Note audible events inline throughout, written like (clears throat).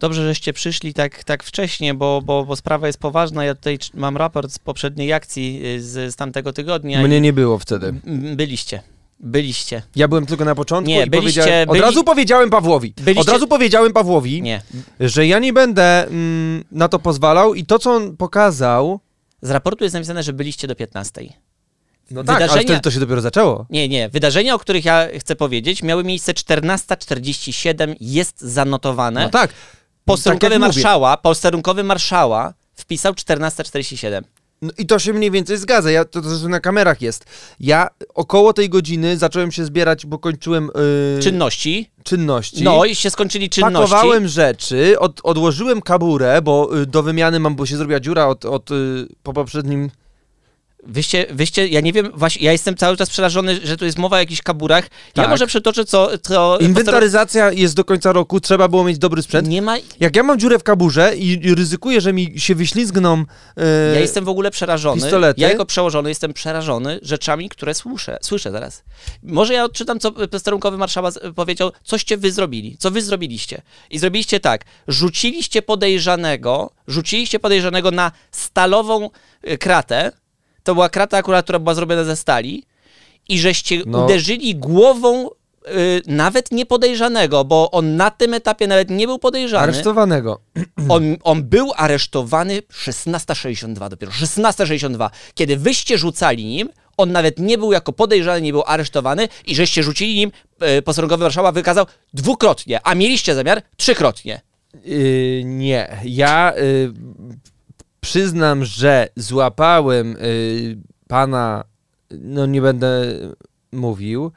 Dobrze, żeście przyszli tak, tak wcześnie, bo, bo, bo sprawa jest poważna. Ja tutaj mam raport z poprzedniej akcji y, z, z tamtego tygodnia. Mnie nie było wtedy. Byliście. Byliście. Ja byłem tylko na początku Nie, i byliście- powiedziałem, od byli- razu powiedziałem Pawłowi, Byliście- od razu powiedziałem Pawłowi, Nie. że ja nie będę mm, na to pozwalał i to, co on pokazał, Z raportu jest napisane, że byliście do 15. no tak, ale Wydarzenia- wtedy to się dopiero zaczęło. Nie, nie. Wydarzenia, o których ja chcę powiedzieć, miały miejsce 14.47, jest zanotowane. No tak. Posterunkowy tak mówię. marszała, posterunkowy marszała wpisał 14.47. No I to się mniej więcej zgadza, ja, to, to na kamerach jest. Ja około tej godziny zacząłem się zbierać, bo kończyłem yy, Czynności. czynności. No i się skończyli czynności. Pakowałem rzeczy, od, odłożyłem kaburę, bo y, do wymiany mam, bo się zrobiła dziura od, od y, po poprzednim... Wyście, wyście, ja nie wiem, właśnie, ja jestem cały czas przerażony, że tu jest mowa o jakichś kaburach. Ja Tak. może przytoczę, co... co Inwentaryzacja jest do końca roku, trzeba było mieć dobry sprzęt. Nie ma... Jak ja mam dziurę w kaburze i, i ryzykuję, że mi się wyślizgną... y, Ja jestem w ogóle przerażony. pistolety? Ja jako przełożony jestem przerażony rzeczami, które słyszę. Słyszę zaraz. Może ja odczytam, co posterunkowy marszała z- powiedział, coście wy zrobili, co wy zrobiliście. I zrobiliście tak, rzuciliście podejrzanego, rzuciliście podejrzanego na stalową y, kratę, to była krata akurat, która była zrobiona ze stali i żeście No. uderzyli głową y, nawet nie podejrzanego, bo on na tym etapie nawet nie był podejrzany. Aresztowanego. (clears throat) On, on był aresztowany 16.62 dopiero, 16.62. Kiedy wyście rzucali nim, on nawet nie był jako podejrzany, nie był aresztowany i żeście rzucili nim, e, posterunkowy Warszawa wykazał dwukrotnie, a mieliście zamiar trzykrotnie. Y, nie, ja y, przyznam, że złapałem y, pana, no nie będę mówił.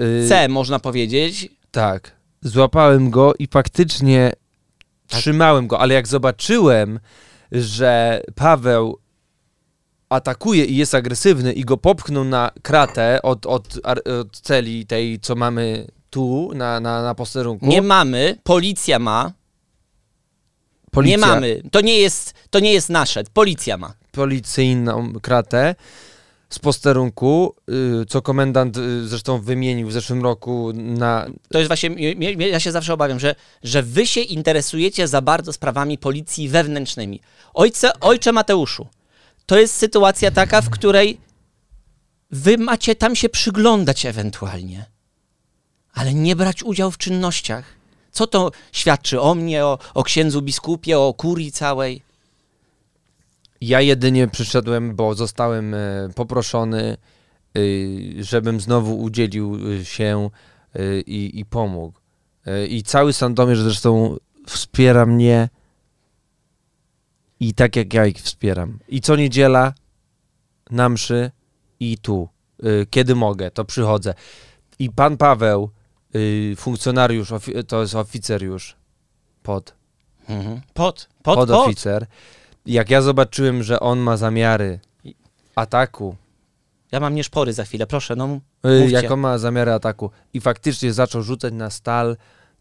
y, C można powiedzieć. Tak, złapałem go i faktycznie Tak. trzymałem go, ale jak zobaczyłem, że Paweł atakuje i jest agresywny i go popchnął na kratę od, od, od celi tej, co mamy tu na, na, na posterunku. Nie mamy, policja ma, Policja, nie mamy. To nie jest, to nie jest nasze, policja ma. policyjną kratę z posterunku, y, co komendant y, zresztą wymienił w zeszłym roku na... To jest właśnie, ja się zawsze obawiam, że, że wy się interesujecie za bardzo sprawami policji wewnętrznymi. Ojcze, ojcze Mateuszu, to jest sytuacja taka, w której wy macie tam się przyglądać ewentualnie, ale nie brać udziału w czynnościach. Co to świadczy o mnie, o, o księdzu biskupie, o kurii całej? Ja jedynie przyszedłem, bo zostałem e, poproszony, y, żebym znowu udzielił y, się i, i pomógł. I cały Sandomierz zresztą wspiera mnie i tak jak ja ich wspieram. I co niedziela na mszy i tu. Kiedy mogę, to przychodzę. I pan Paweł, y, funkcjonariusz, to jest oficer już pod Mhm. Pod, pod, pod. podoficer. Jak ja zobaczyłem, że on ma zamiary ataku, Ja mam nieszpory za chwilę, proszę, no. y, Mówcie. jak on ma zamiary ataku i faktycznie zaczął rzucać na stal,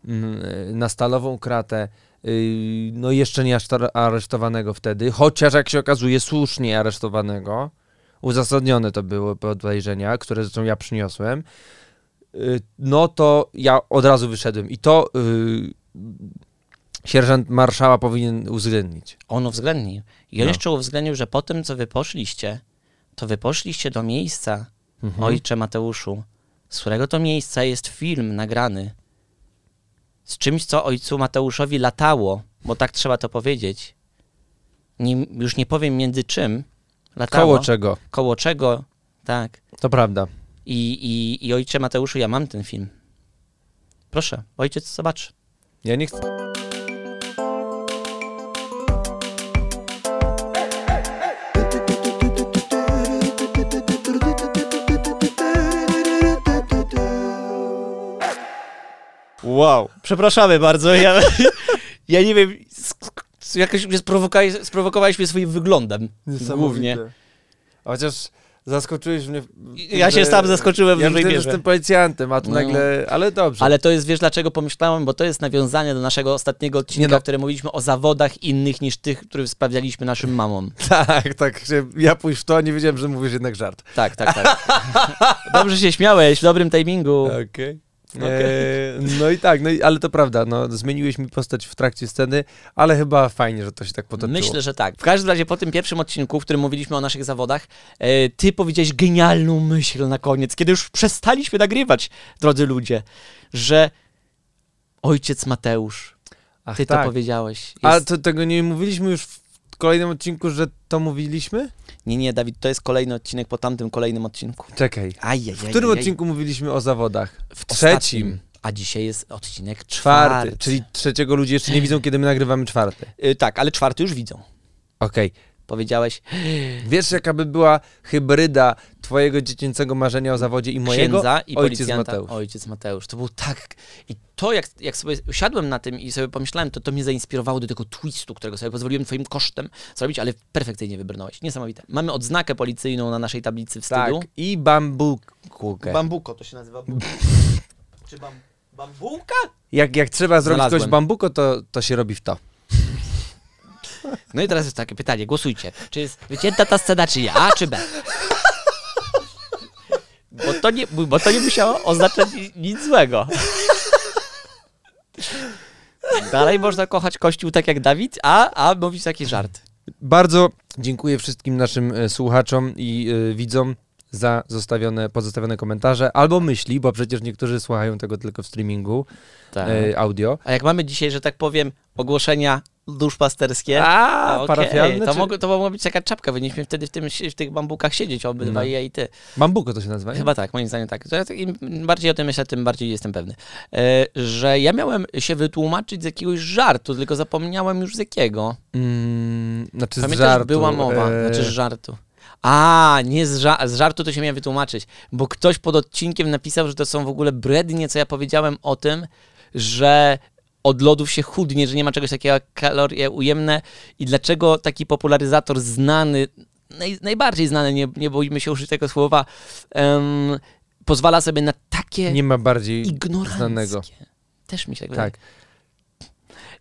mm, y, na stalową kratę, no jeszcze nie aresztowanego wtedy, chociaż jak się okazuje słusznie aresztowanego, uzasadnione to były podejrzenia, które zresztą ja przyniosłem, no to ja od razu wyszedłem i to y, sierżant marszała powinien uwzględnić. On uwzględnił. I on No. jeszcze uwzględnił, że po tym, co wy poszliście, to wy poszliście do miejsca, Mhm. ojcze Mateuszu, z którego to miejsca jest film nagrany. Z czymś, co ojcu Mateuszowi latało, bo tak trzeba to powiedzieć. Nie, już nie powiem między czym. Latało. Koło czego? Koło czego, tak. To prawda. I, i, I ojcze Mateuszu, ja mam ten film. Proszę, ojciec zobacz. Ja nie chcę. Wow. Przepraszamy bardzo, ja, (laughs) ja nie wiem, jakoś mnie sprowokowałeś, sprowokowałeś mnie swoim wyglądem. Głównie. Chociaż zaskoczyłeś mnie. Ja się sam zaskoczyłem w Ja dużej że mierze. jestem policjantem, a tu No. nagle. Ale dobrze. Ale to jest, wiesz dlaczego pomyślałem, bo to jest nawiązanie do naszego ostatniego odcinka, Nie no. w którym mówiliśmy o zawodach innych niż tych, które sprawdzaliśmy naszym mamom. (laughs) Tak, tak. Ja pójść w to, a nie wiedziałem, że mówisz jednak żart. Tak, tak, tak. (laughs) Dobrze się śmiałeś, w dobrym timingu. Okej. E, no i tak, no i, ale to prawda, no, zmieniłeś mi postać w trakcie sceny, ale chyba fajnie, że to się tak potoczyło. Myślę, że tak. W każdym razie po tym pierwszym odcinku, w którym mówiliśmy o naszych zawodach, e, ty powiedziałeś genialną myśl na koniec, kiedy już przestaliśmy nagrywać, drodzy ludzie, że ojciec Mateusz, Ach, ty tak. to powiedziałeś. Jest... A to tego nie mówiliśmy już w kolejnym odcinku, że to mówiliśmy? Nie, nie, Dawid, to jest kolejny odcinek po tamtym kolejnym odcinku. Czekaj. Ajajaj, W którym odcinku mówiliśmy o zawodach? W trzecim. ostatnim. A dzisiaj jest odcinek Czwarty. czwarty. Czyli trzeciego ludzie jeszcze nie widzą, kiedy my nagrywamy czwarty. Y, tak, ale czwarty już widzą. Okej. Powiedziałeś (gasps) Wiesz, jaka by była hybryda twojego dziecięcego marzenia o zawodzie i mojego? księdza i Ojciec policjanta. Mateusz. Ojciec Mateusz. To był tak... I to, jak, jak sobie usiadłem na tym i sobie pomyślałem, to to mnie zainspirowało do tego twistu, którego sobie pozwoliłem twoim kosztem zrobić, ale perfekcyjnie wybrnąłeś. Niesamowite. Mamy odznakę policyjną na naszej tablicy Tak. wstydu. I bambukę. Bambuko to się nazywa. (laughs) Czy bam, bambułka? Jak, jak trzeba zrobić Znalazłem. coś bambuko, to, to się robi w to. No i teraz jest takie pytanie, głosujcie. Czy jest wycięta ta scena, czy nie? A czy B? Bo to nie, bo to nie musiało oznaczać ni- nic złego. Dalej można kochać Kościół tak jak Dawid, a, a mówić taki żart. Bardzo dziękuję wszystkim naszym e, słuchaczom i e, widzom za zostawione, pozostawione komentarze albo myśli, bo przecież niektórzy słuchają tego tylko w streamingu Tak. e, audio. A jak mamy dzisiaj, że tak powiem, ogłoszenia duszpasterskie, A, okej, parafialne? to, czy... mogło, to mogła być taka czapka, powinniśmy wtedy w, tym, w tych bambukach siedzieć obydwaj, No. ja i ty. Bambuko to się nazywa? nie? Chyba tak, moim zdaniem tak. Tak- Im bardziej o tym myślę, tym bardziej jestem pewny. E, że ja miałem się wytłumaczyć z jakiegoś żartu, tylko zapomniałem już z jakiego. Mm, znaczy z Pamiętasz, żartu. była mowa, e, znaczy z żartu. A, nie z, ża- z żartu to się miałem wytłumaczyć, bo ktoś pod odcinkiem napisał, że to są w ogóle brednie, co ja powiedziałem o tym, że od lodów się chudnie, że nie ma czegoś takiego jak kalorie ujemne i dlaczego taki popularyzator znany, naj, najbardziej znany, nie, nie boimy się użyć tego słowa, em, pozwala sobie na takie Nie ma bardziej ignoranckie. znanego. Też mi się tak wydaje. Tak,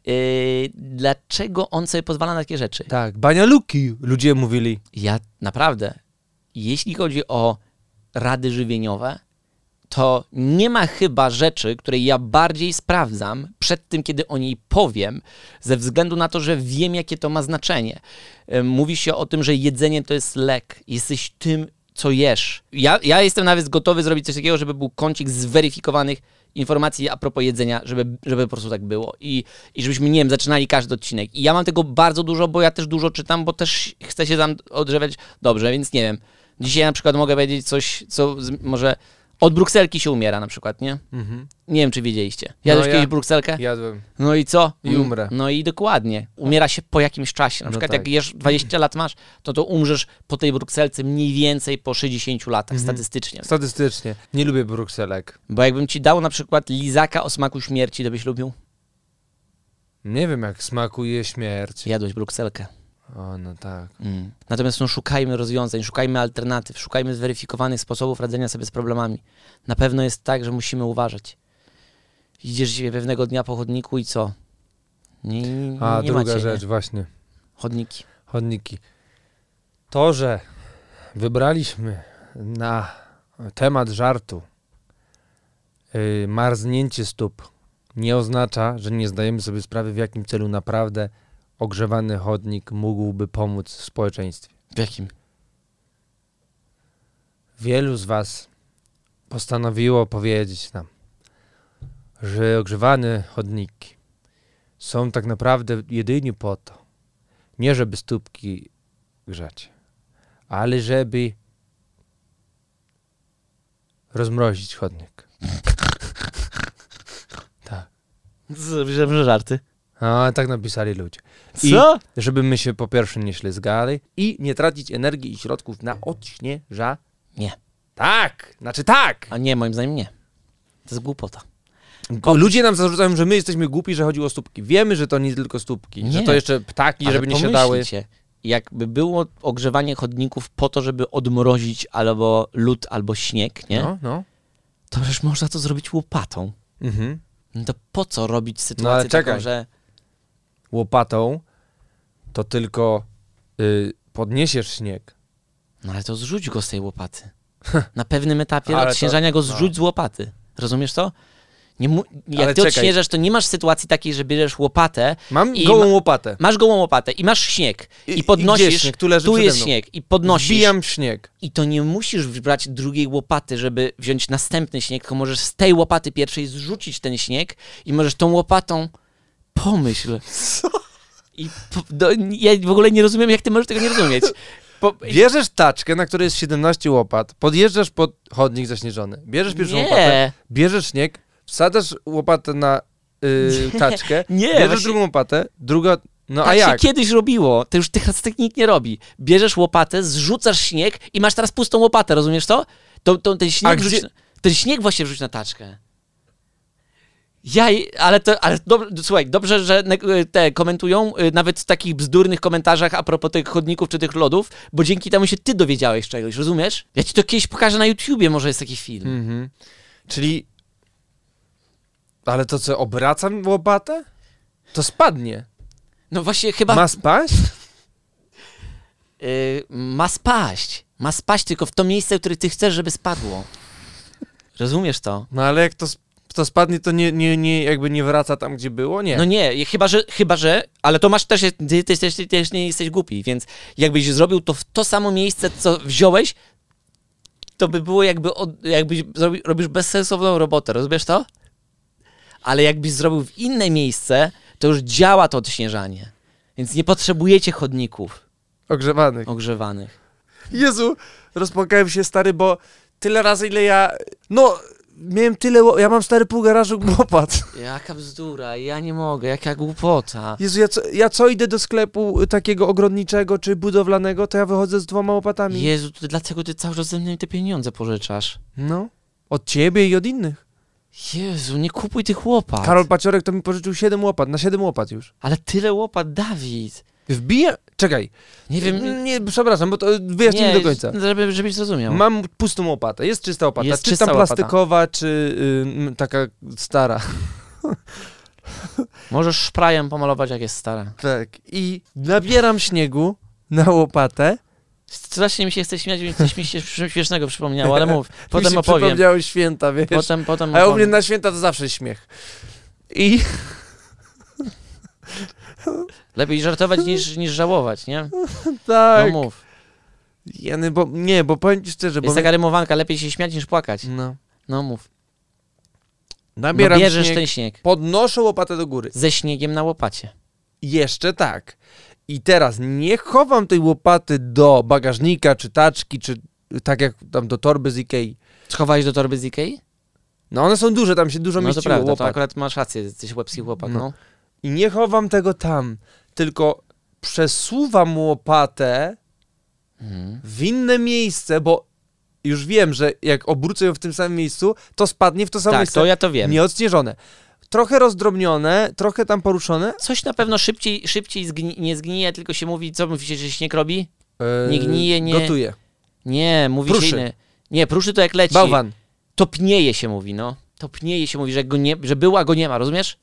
Yy, dlaczego on sobie pozwala na takie rzeczy? tak. Banialuki, ludzie mówili. Ja naprawdę, jeśli chodzi o rady żywieniowe, to nie ma chyba rzeczy, której ja bardziej sprawdzam przed tym, kiedy o niej powiem, ze względu na to, że wiem, jakie to ma znaczenie. Mówi się o tym, że jedzenie to jest lek. Jesteś tym, co jesz. Ja, ja jestem nawet gotowy zrobić coś takiego, żeby był kącik zweryfikowanych informacji a propos jedzenia, żeby, żeby po prostu tak było. I, I żebyśmy, nie wiem, zaczynali każdy odcinek. I ja mam tego bardzo dużo, bo ja też dużo czytam, bo też chcę się tam odżywiać dobrze, więc nie wiem. Dzisiaj na przykład mogę powiedzieć coś, co może od brukselki się umiera na przykład, nie? Mhm. Nie wiem, czy wiedzieliście. Jadłeś No kiedyś ja- brukselkę? Jadłem. No i co? I Mm, umrę. No i dokładnie. Umiera się po jakimś czasie. Na No przykład tak. jak jesz 20 lat masz, to to umrzesz po tej brukselce mniej więcej po 60 latach Mhm. statystycznie. Statystycznie. Nie lubię brukselek. Bo jakbym ci dał na przykład lizaka o smaku śmierci, to byś lubił? Nie wiem, jak smakuje śmierć. Jadłeś brukselkę. O, no tak. Mm. Natomiast no, szukajmy rozwiązań, szukajmy alternatyw, szukajmy zweryfikowanych sposobów radzenia sobie z problemami. Na pewno jest tak, że musimy uważać. Idziesz dzisiaj pewnego dnia po chodniku i co? Nie, nie, A, nie druga macie, rzecz, Nie? właśnie. Chodniki. Chodniki. To, że wybraliśmy na temat żartu yy, marznięcie stóp, nie oznacza, że nie zdajemy sobie sprawy, w jakim celu naprawdę ogrzewany chodnik mógłby pomóc w społeczeństwie. W jakim? Wielu z Was postanowiło powiedzieć nam, że ogrzewane chodniki są tak naprawdę jedynie po to, nie żeby stópki grzać, ale żeby rozmrozić chodnik. (laughs) tak. Że żarty. A tak napisali ludzie. I Co? żeby my się po pierwsze nie ślizgali i nie tracić energii i środków na odśnieża. Nie. Tak! Znaczy tak! A nie, moim zdaniem nie. To jest głupota. Bo ludzie nam zarzucają, że my jesteśmy głupi, że chodzi o stópki. Wiemy, że to nie tylko stópki, że Nie. to jeszcze ptaki, Ale żeby nie siadały. Jakby było ogrzewanie chodników po to, żeby odmrozić albo lód, albo śnieg, nie? No, no. To przecież można to zrobić łopatą. Mhm. No to po co robić ale sytuację czekaj. taką, że... Łopatą to tylko y, podniesiesz śnieg. No ale to zrzuć go z tej łopaty. Na pewnym etapie Ale to- odśnieżania go no. zrzuć z łopaty. Rozumiesz to? Nie mu, jak Ale ty czekaj. odśnieżasz, to nie masz sytuacji takiej, że bierzesz łopatę, Mam I gołą ma- łopatę. masz gołą łopatę i masz śnieg I- i, podnosisz, śnieg? Tu przede jest śnieg i podnosisz Wbijam śnieg. i to nie musisz brać drugiej łopaty, żeby wziąć następny śnieg, tylko możesz z tej łopaty pierwszej zrzucić ten śnieg i możesz tą łopatą pomyśl. Co? I po, do, ja w ogóle nie rozumiem, jak ty możesz tego nie rozumieć. Po, Bierzesz taczkę, na której jest 17 łopat, podjeżdżasz pod chodnik zaśnieżony, bierzesz pierwszą łopatę, bierzesz śnieg, wsadzasz łopatę na y, (laughs) Nie, taczkę, nie, bierzesz właśnie- drugą łopatę, druga... No tak a jak? się kiedyś robiło. To już teraz tak nikt nie robi. Bierzesz łopatę, zrzucasz śnieg i masz teraz pustą łopatę, rozumiesz to? to, to ten, śnieg A wrzuć, gdzie- ten śnieg właśnie wrzuć na taczkę. Ja, ale to, ale dob, słuchaj, dobrze, że te komentują, y, nawet w takich bzdurnych komentarzach a propos tych chodników czy tych lodów, bo dzięki temu się ty dowiedziałeś czegoś, rozumiesz? Ja ci to kiedyś pokażę na YouTubie, może jest taki film. Mhm. Czyli... Ale to co, obracam łopatę? To spadnie. No właśnie chyba Ma spaść? y, ma spaść. Ma spaść tylko w to miejsce, które ty chcesz, żeby spadło. Rozumiesz to? No ale jak to, sp- to spadnie, to nie, nie, nie, jakby nie wraca tam, gdzie było? Nie. No nie, chyba że, chyba że, ale to masz też, ty, ty, też- ty też nie jesteś głupi, więc jakbyś zrobił to w to samo miejsce, co wziąłeś, to by było jakby, od, jakbyś zrobi, robisz bezsensowną robotę, rozumiesz to? Ale jakbyś zrobił w inne miejsce, to już działa to odśnieżanie. Więc nie potrzebujecie chodników Ogrzewanych. ogrzewanych. Jezu, rozpłakałem się stary, bo tyle razy ile ja... No, miałem tyle... Ja mam stary pół garażu (laughs) łopat. Jaka bzdura, ja nie mogę, jaka głupota. Jezu, ja co, ja co idę do sklepu y, takiego ogrodniczego czy budowlanego, to ja wychodzę z dwoma łopatami. Jezu, to dlaczego ty cały czas ze mnie te pieniądze pożyczasz? No. Od ciebie i od innych. Jezu, nie kupuj tych łopat. Karol Paciorek to mi pożyczył 7 łopat, na 7 łopat już. Ale tyle łopat, Dawid. Wbija... Czekaj. Nie wiem. Nie, przepraszam, bo to wyjaśnijmy do końca. Żeby, żebyś zrozumiał. Mam pustą łopatę, jest czysta łopata, Jest czy czysta tam łopata. plastikowa, czy y, taka stara. (laughs) Możesz szprajem pomalować, jak jest stara. Tak. I nabieram śniegu na łopatę. Strasznie mi się chce śmiać, więc coś mi się śm- śmiesznego przypomniało, ale mów. (laughs) Mi Potem się opowiem. przypomniały święta, wiesz. Potem, potem A u mnie opowiem. na święta to zawsze śmiech. I Lepiej żartować niż, niż żałować, nie? tak. No mów. Jany, bo nie, bo powiem ci szczerze, bo Jest taka rymowanka, lepiej się śmiać niż płakać. no. No mów. nabieram No bierzesz śnieg, ten śnieg. podnoszę łopatę do góry. Ze śniegiem na łopacie. Jeszcze tak. I teraz nie chowam tej łopaty do bagażnika, czy taczki, czy tak jak tam do torby z Ikei. Schowałeś do torby z Ikei? No one są duże, tam się dużo No to mieściło prawda, to łopat. akurat masz rację, jesteś łebski chłopak, No. no. I nie chowam tego tam, tylko przesuwam łopatę Mhm. w inne miejsce, bo już wiem, że jak obrócę ją w tym samym miejscu, to spadnie w to samo Tak, miejsce. to ja to wiem. Nieodśnieżone. Trochę rozdrobnione, trochę tam poruszone. Coś na pewno szybciej, szybciej zgni- nie zgnije, tylko się mówi, co mówicie, że śnieg robi? Eee, Nie gnije, nie- Gotuje. Nie, mówi Pruszy. się inny. Nie, pruszy to jak leci. Bałwan. Topnieje się mówi, no. Topnieje się mówi, że, go nie, że był, a go nie ma, rozumiesz?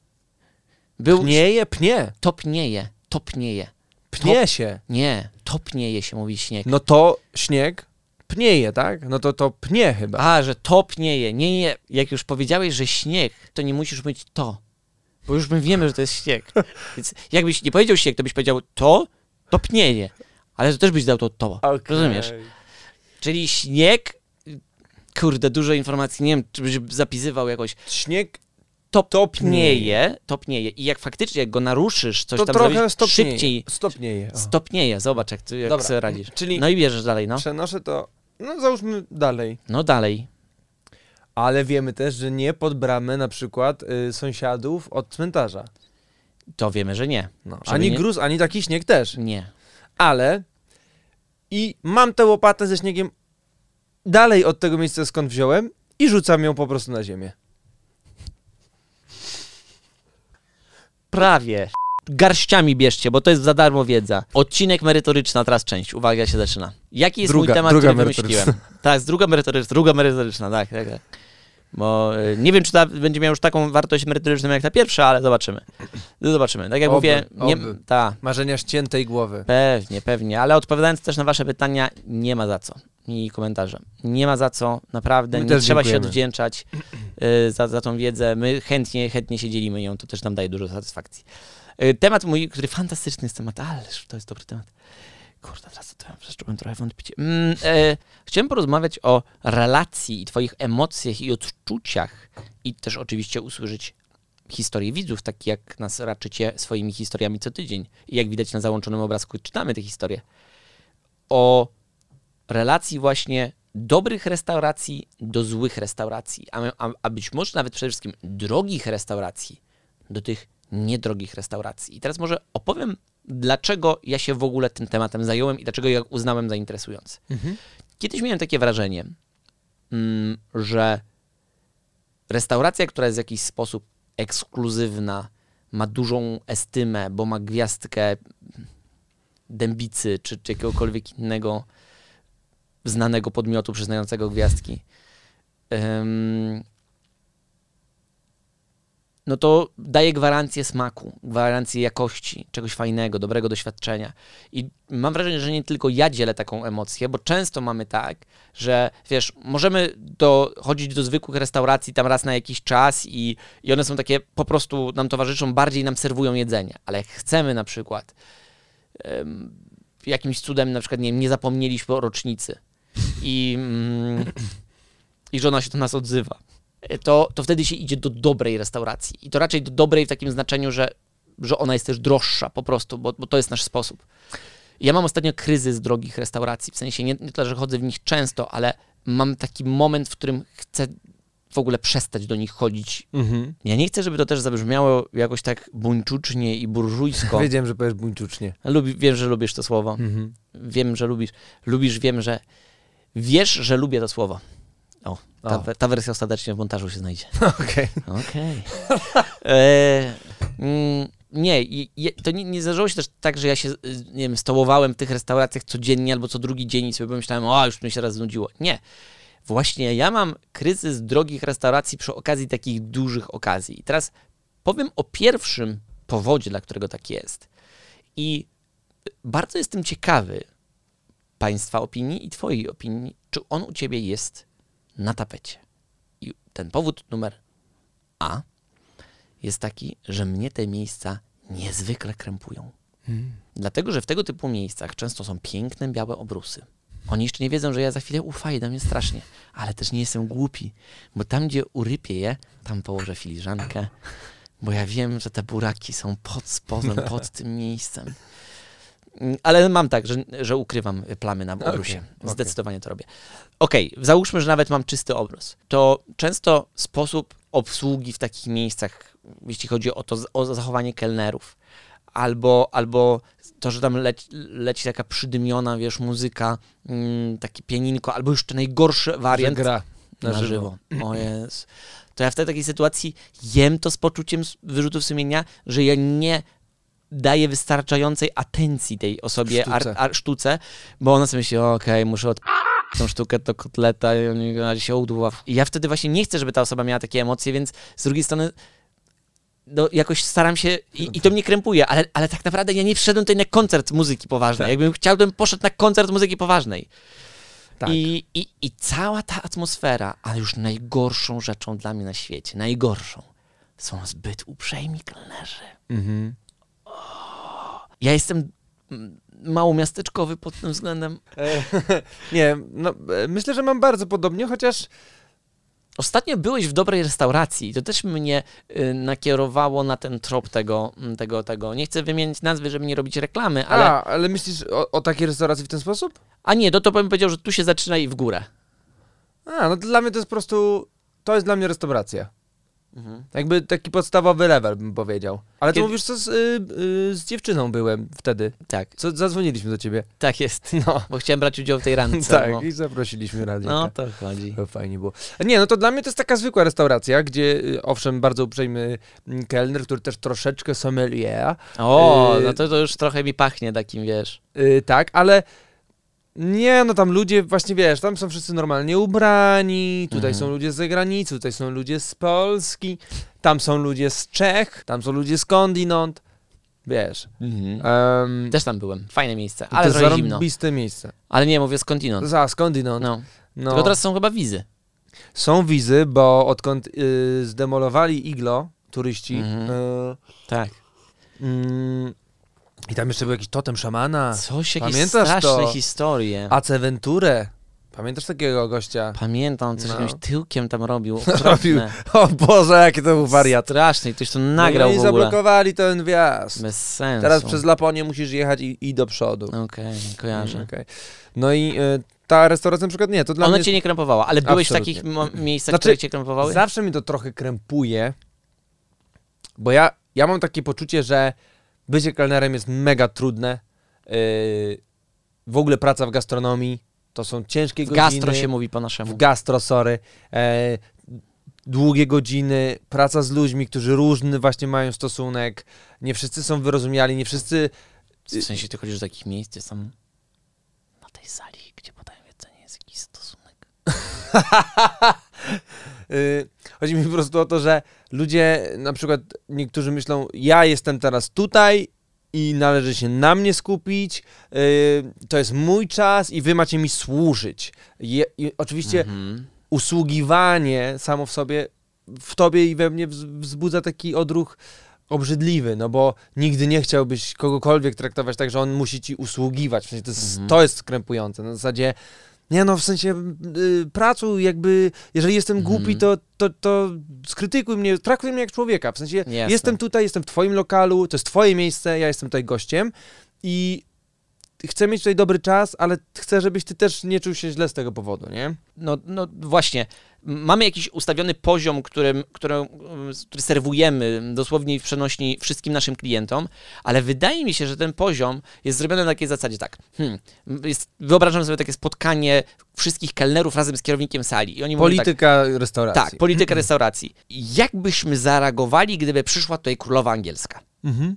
Był, Pnieje, pnie. topnieje, topnieje. Pnie się. Nie, topnieje się mówi śnieg. No to śnieg pnieje, tak? No to to pnie chyba. A, że topnieje. Nie, nie, jak już powiedziałeś, że śnieg, to nie musisz mieć to. Bo już my wiemy, że to jest śnieg. (laughs) Więc jakbyś nie powiedział śnieg, to byś powiedział to, topnieje. Ale to też byś dał to to. Okej. Rozumiesz? Czyli śnieg, kurde, dużo informacji, nie wiem, czy byś zapisywał jakoś. Śnieg Top, Topnieje. topnieje. I jak faktycznie, jak go naruszysz, coś to tam trochę zrobić, stopnieje. szybciej Stopnieje. o. stopnieje. Zobacz, jak, ty, jak Dobra, sobie radzisz. Czyli No i bierzesz dalej, no. przenoszę to, no załóżmy dalej. No dalej. Ale wiemy też, że nie pod bramę na przykład y, sąsiadów od cmentarza. To wiemy, że nie. No. Ani nie- gruz, ani taki śnieg też. Nie. Ale i mam tę łopatę ze śniegiem dalej od tego miejsca, skąd wziąłem i rzucam ją po prostu na ziemię. Prawie. Garściami bierzcie, bo to jest za darmo wiedza. Odcinek merytoryczna, teraz część. Uwaga, się zaczyna. Jaki jest Druga- mój temat, druga który wymyśliłem? Tak, druga merytoryczna, druga merytoryczna, tak, tak, tak. Bo y, nie wiem, czy ta będzie miała już taką wartość merytoryczną jak ta pierwsza, ale zobaczymy. Zobaczymy. Tak jak Oby, mówię, nie, oby. ta, Marzenia ściętej głowy. pewnie, pewnie, ale odpowiadając też na wasze pytania, nie ma za co. I komentarze. Nie ma za co, naprawdę, My nie trzeba się dziękujemy. odwdzięczać y, za, za tą wiedzę. My chętnie, chętnie się dzielimy ją, to też nam daje dużo satysfakcji. Y, temat mój, który fantastyczny jest temat, ależ to jest dobry temat. Kurde, teraz to zacząłem trochę wątpić. Mm, e, chciałem porozmawiać o relacji i twoich emocjach i odczuciach i też oczywiście usłyszeć historie widzów, tak jak nas raczycie swoimi historiami co tydzień. I jak widać na załączonym obrazku, czytamy te historie. O relacji właśnie dobrych restauracji do złych restauracji, a, a, a być może nawet przede wszystkim drogich restauracji do tych niedrogich restauracji. I teraz może opowiem, dlaczego ja się w ogóle tym tematem zająłem i dlaczego ja uznałem za interesujący. Kiedyś miałem takie wrażenie, mm, że restauracja, która jest w jakiś sposób ekskluzywna, ma dużą estymę, bo ma gwiazdkę dębicy czy, czy jakiegokolwiek innego znanego podmiotu przyznającego gwiazdki. No to daje gwarancję smaku, gwarancję jakości, czegoś fajnego, dobrego doświadczenia. I mam wrażenie, że nie tylko ja dzielę taką emocję, bo często mamy tak, że wiesz, możemy do, chodzić do zwykłych restauracji tam raz na jakiś czas i, i one są takie, po prostu nam towarzyszą, bardziej nam serwują jedzenie. Ale jak chcemy na przykład em, jakimś cudem, na przykład nie, nie zapomnieliśmy o rocznicy i, mm, i żona się do nas odzywa, to, to wtedy się idzie do dobrej restauracji. I to raczej do dobrej w takim znaczeniu, że, że ona jest też droższa po prostu, bo, bo to jest nasz sposób. Ja mam ostatnio kryzys drogich restauracji, w sensie nie, nie tyle, że chodzę w nich często, ale mam taki moment, w którym chcę w ogóle przestać do nich chodzić. Mhm. Ja nie chcę, żeby to też zabrzmiało jakoś tak buńczucznie i burżujsko. (laughs) Wiedziałem, że powiesz buńczucznie. Lubi, wiem, że lubisz to słowo. Mhm. Wiem, że lubisz. Lubisz, wiem, że... Wiesz, że lubię to słowo. O, ta, O. ta wersja ostatecznie w montażu się znajdzie. (laughs) Okej. Okej. E, mm, nie, to nie, nie zdarzyło się też tak, że ja się, y, nie wiem, stołowałem w tych restauracjach codziennie albo co drugi dzień i sobie pomyślałem, o, już mi się raz znudziło. Nie. Właśnie ja mam kryzys drogich restauracji przy okazji takich dużych okazji. I teraz powiem o pierwszym powodzie, dla którego tak jest. I bardzo jestem ciekawy Państwa opinii i Twojej opinii, czy on u Ciebie jest na tapecie. I ten powód numer A jest taki, że mnie te miejsca niezwykle krępują. Dlatego, że w tego typu miejscach często są piękne, białe obrusy. Oni jeszcze nie wiedzą, że ja za chwilę ufajdę mnie strasznie, ale też nie jestem głupi, bo tam, gdzie urypię je, tam położę filiżankę, bo ja wiem, że te buraki są pod spodem, pod tym miejscem. Mm, Ale mam tak, że, że ukrywam plamy na obrusie. Okej. Zdecydowanie to robię. Okej, załóżmy, że nawet mam czysty obrus. To często sposób obsługi w takich miejscach, jeśli chodzi o to, o zachowanie kelnerów, albo, albo to, że tam leci, leci taka przydymiona, wiesz, muzyka, mm, takie pianinko, albo jeszcze najgorszy Że wariant gra na, na, żywo. O jest. To ja w tej takiej sytuacji jem to z poczuciem wyrzutów sumienia, że ja nie daję wystarczającej atencji tej osobie, ar, Sztuce. ar, sztuce, bo ona sobie myśli, okej, muszę od tą sztukę do kotleta i oni na się udła. I ja wtedy właśnie nie chcę, żeby ta osoba miała takie emocje, więc z drugiej strony no, jakoś staram się i, i to mnie krępuje, ale, ale tak naprawdę ja nie przyszedłem tutaj na koncert muzyki poważnej. Tak. Jakbym chciał, to bym poszedł na koncert muzyki poważnej. Tak. I, i, I cała ta atmosfera, ale już najgorszą rzeczą dla mnie na świecie, najgorszą, są zbyt uprzejmi kelnerzy. Mhm. Ja jestem mm, małomiasteczkowy pod tym względem. E, (laughs) nie, no e, myślę, że mam bardzo podobnie, chociaż Ostatnio byłeś w dobrej restauracji i to też mnie y, nakierowało na ten trop tego, mm, tego, tego. Nie chcę wymienić nazwy, żeby nie robić reklamy, ale... A, ale myślisz o, o takiej restauracji w ten sposób? A nie, no to bym powiedział, że tu się zaczyna i w górę. A, no dla mnie to jest po prostu, to jest dla mnie restauracja. Jakby taki podstawowy level bym powiedział. Ale ty Kiedy- mówisz, co z, y, y, z dziewczyną byłem wtedy. Tak, Co, zadzwoniliśmy do ciebie. tak jest. No, Bo chciałem brać udział w tej (laughs) randce. tak, bo... i zaprosiliśmy radia. No to chodzi. To fajnie było. Nie, no to dla mnie to jest taka zwykła restauracja, gdzie y, owszem, bardzo uprzejmy mm, kelner, który też troszeczkę sommelier, O, Y, no to, to już trochę mi pachnie takim, wiesz. tak, ale Nie, no tam ludzie, właśnie wiesz, tam są wszyscy normalnie ubrani, tutaj Mhm. są ludzie z zagranicy, tutaj są ludzie z Polski, tam są ludzie z Czech, tam są ludzie skądinąd, wiesz. Um, Też tam byłem. Fajne miejsce, to ale jest trochę zimno. miejsce. Ale nie, mówię skądinąd. Za, skądinąd. No. No. Tylko teraz są chyba wizy. Są wizy, bo odkąd y, zdemolowali iglo, turyści, Mhm. y, Tak. mm, i tam jeszcze był jakiś totem szamana, Coś, jakieś Pamiętasz straszne to? historie. Ace Venture. Pamiętasz takiego gościa? Pamiętam, coś No. jakimś tyłkiem tam robił. (laughs) Robił. O Boże, jaki to był wariat. Straszny, i ktoś to nagrał no i w ogóle. zablokowali ten wjazd. Bez sensu. Teraz przez Laponię musisz jechać i, i do przodu. Okej, kojarzę. Okej. No i y, ta restauracja na przykład nie, to dla Ona mnie... cię nie krępowała, ale byłeś w Absolutnie. takich mo- miejscach, Znaczy, które cię krępowały? Zawsze mi to trochę krępuje, bo ja, ja mam takie poczucie, że bycie kelnerem jest mega trudne. Yy, w ogóle praca w gastronomii to są ciężkie W godziny. gastro się mówi po naszemu. W gastro, sorry. E, długie godziny, praca z ludźmi, którzy różny właśnie mają stosunek. Nie wszyscy są wyrozumiali, nie wszyscy... W sensie ty chodzisz do takich miejsc, gdzie są na tej sali, gdzie podają jedzenie, jest jakiś stosunek. (laughs) (laughs) Y, Chodzi mi po prostu o to, że ludzie, na przykład niektórzy myślą, ja jestem teraz tutaj i należy się na mnie skupić, y, to jest mój czas i wy macie mi służyć. Je, oczywiście Mhm. usługiwanie samo w sobie, w tobie i we mnie wz- wzbudza taki odruch obrzydliwy, no bo nigdy nie chciałbyś kogokolwiek traktować tak, że on musi ci usługiwać. W sensie to, jest, Mhm. to jest krępujące. Na zasadzie, nie no, w sensie y, pracuj, jakby, jeżeli jestem Mhm. głupi, to, to, to skrytykuj mnie, traktuj mnie jak człowieka. W sensie, Jasne. jestem tutaj, jestem w twoim lokalu, to jest twoje miejsce, ja jestem tutaj gościem i chcę mieć tutaj dobry czas, ale chcę, żebyś ty też nie czuł się źle z tego powodu, nie? No, no właśnie, mamy jakiś ustawiony poziom, którym, którym, który serwujemy dosłownie w przenośni wszystkim naszym klientom, ale wydaje mi się, że ten poziom jest zrobiony na takiej zasadzie tak. Hmm, jest, wyobrażam sobie takie spotkanie wszystkich kelnerów razem z kierownikiem sali i oni mówią tak, Polityka restauracji. tak, polityka restauracji. Jak byśmy zareagowali, gdyby przyszła tutaj królowa angielska? Mhm.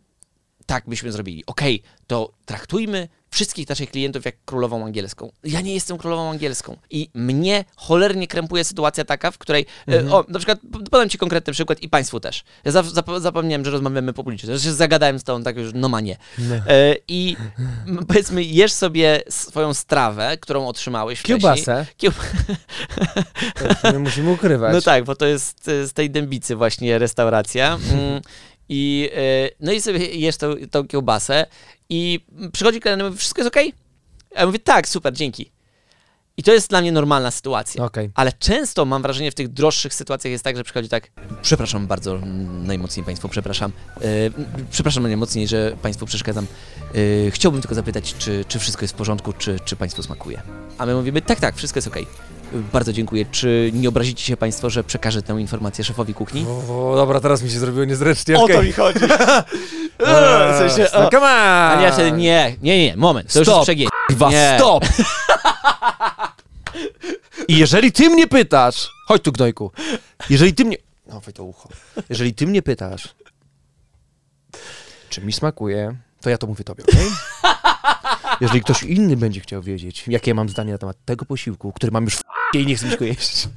tak byśmy zrobili. Okej, to traktujmy wszystkich naszych klientów jak królową angielską. Ja nie jestem królową angielską. I mnie cholernie krępuje sytuacja taka, w której. Mhm. E, o, na przykład podam Ci konkretny przykład i Państwu też. Ja zap, zap, zapomniałem, że rozmawiamy publicznie. Że się zagadałem z tą tak już, no ma nie. E, I powiedzmy, jesz sobie swoją strawę, którą otrzymałeś wcześniej. Kiełbasę. Kieł... To musimy ukrywać. No tak, bo to jest e, z tej dębicy właśnie restauracja. I, e, no i sobie jesz tą, tą kiełbasę i przychodzi kelner i mówi, wszystko jest okej? A ja mówię, tak, super, dzięki. I to jest dla mnie normalna sytuacja. Okej. Ale często mam wrażenie w tych droższych sytuacjach jest tak, że przychodzi tak, przepraszam bardzo, najmocniej Państwu przepraszam, e, przepraszam najmocniej, że Państwu przeszkadzam. E, chciałbym tylko zapytać, czy, czy wszystko jest w porządku, czy, czy Państwu smakuje. A my mówimy, tak, tak, wszystko jest okej. E, Bardzo dziękuję. Czy nie obrazicie się Państwo, że przekażę tę informację szefowi kuchni? O, dobra, teraz mi się zrobiło niezręcznie. O okej. to mi chodzi. (laughs) W sensie, no o. come on! A nie, wtedy nie, nie, nie, moment, to już Stop. jest przegięcie. Stop! (laughs) I jeżeli ty mnie pytasz... Chodź tu, gnojku. Jeżeli ty mnie... No, to ucho. Jeżeli ty mnie pytasz, czy mi smakuje, to ja to mówię tobie, okej? Jeżeli ktoś inny będzie chciał wiedzieć, jakie mam zdanie na temat tego posiłku, który mam już w i nie chcę go jeść,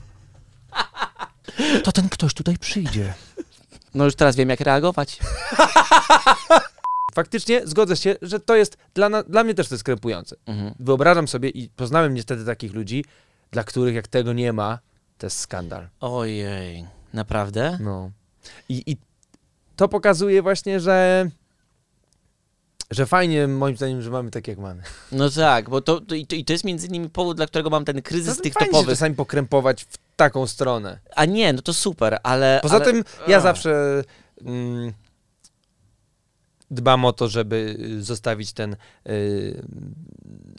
to ten ktoś tutaj przyjdzie. No już teraz wiem, jak reagować. Faktycznie zgodzę się, że to jest dla, na, dla mnie też to jest krępujące. Mhm. Wyobrażam sobie i poznałem niestety takich ludzi, dla których jak tego nie ma, to jest skandal. Ojej, naprawdę? No. I, I to pokazuje właśnie, że że fajnie moim zdaniem, że mamy tak jak mamy. No tak, bo to, to, i, to, i to jest między innymi powód, dla którego mam ten kryzys To tych fajnie się topowych. czasami pokrępować w taką stronę. A nie, no to super, ale... Poza ale... tym ja zawsze mm, dbam o to, żeby y, zostawić ten y,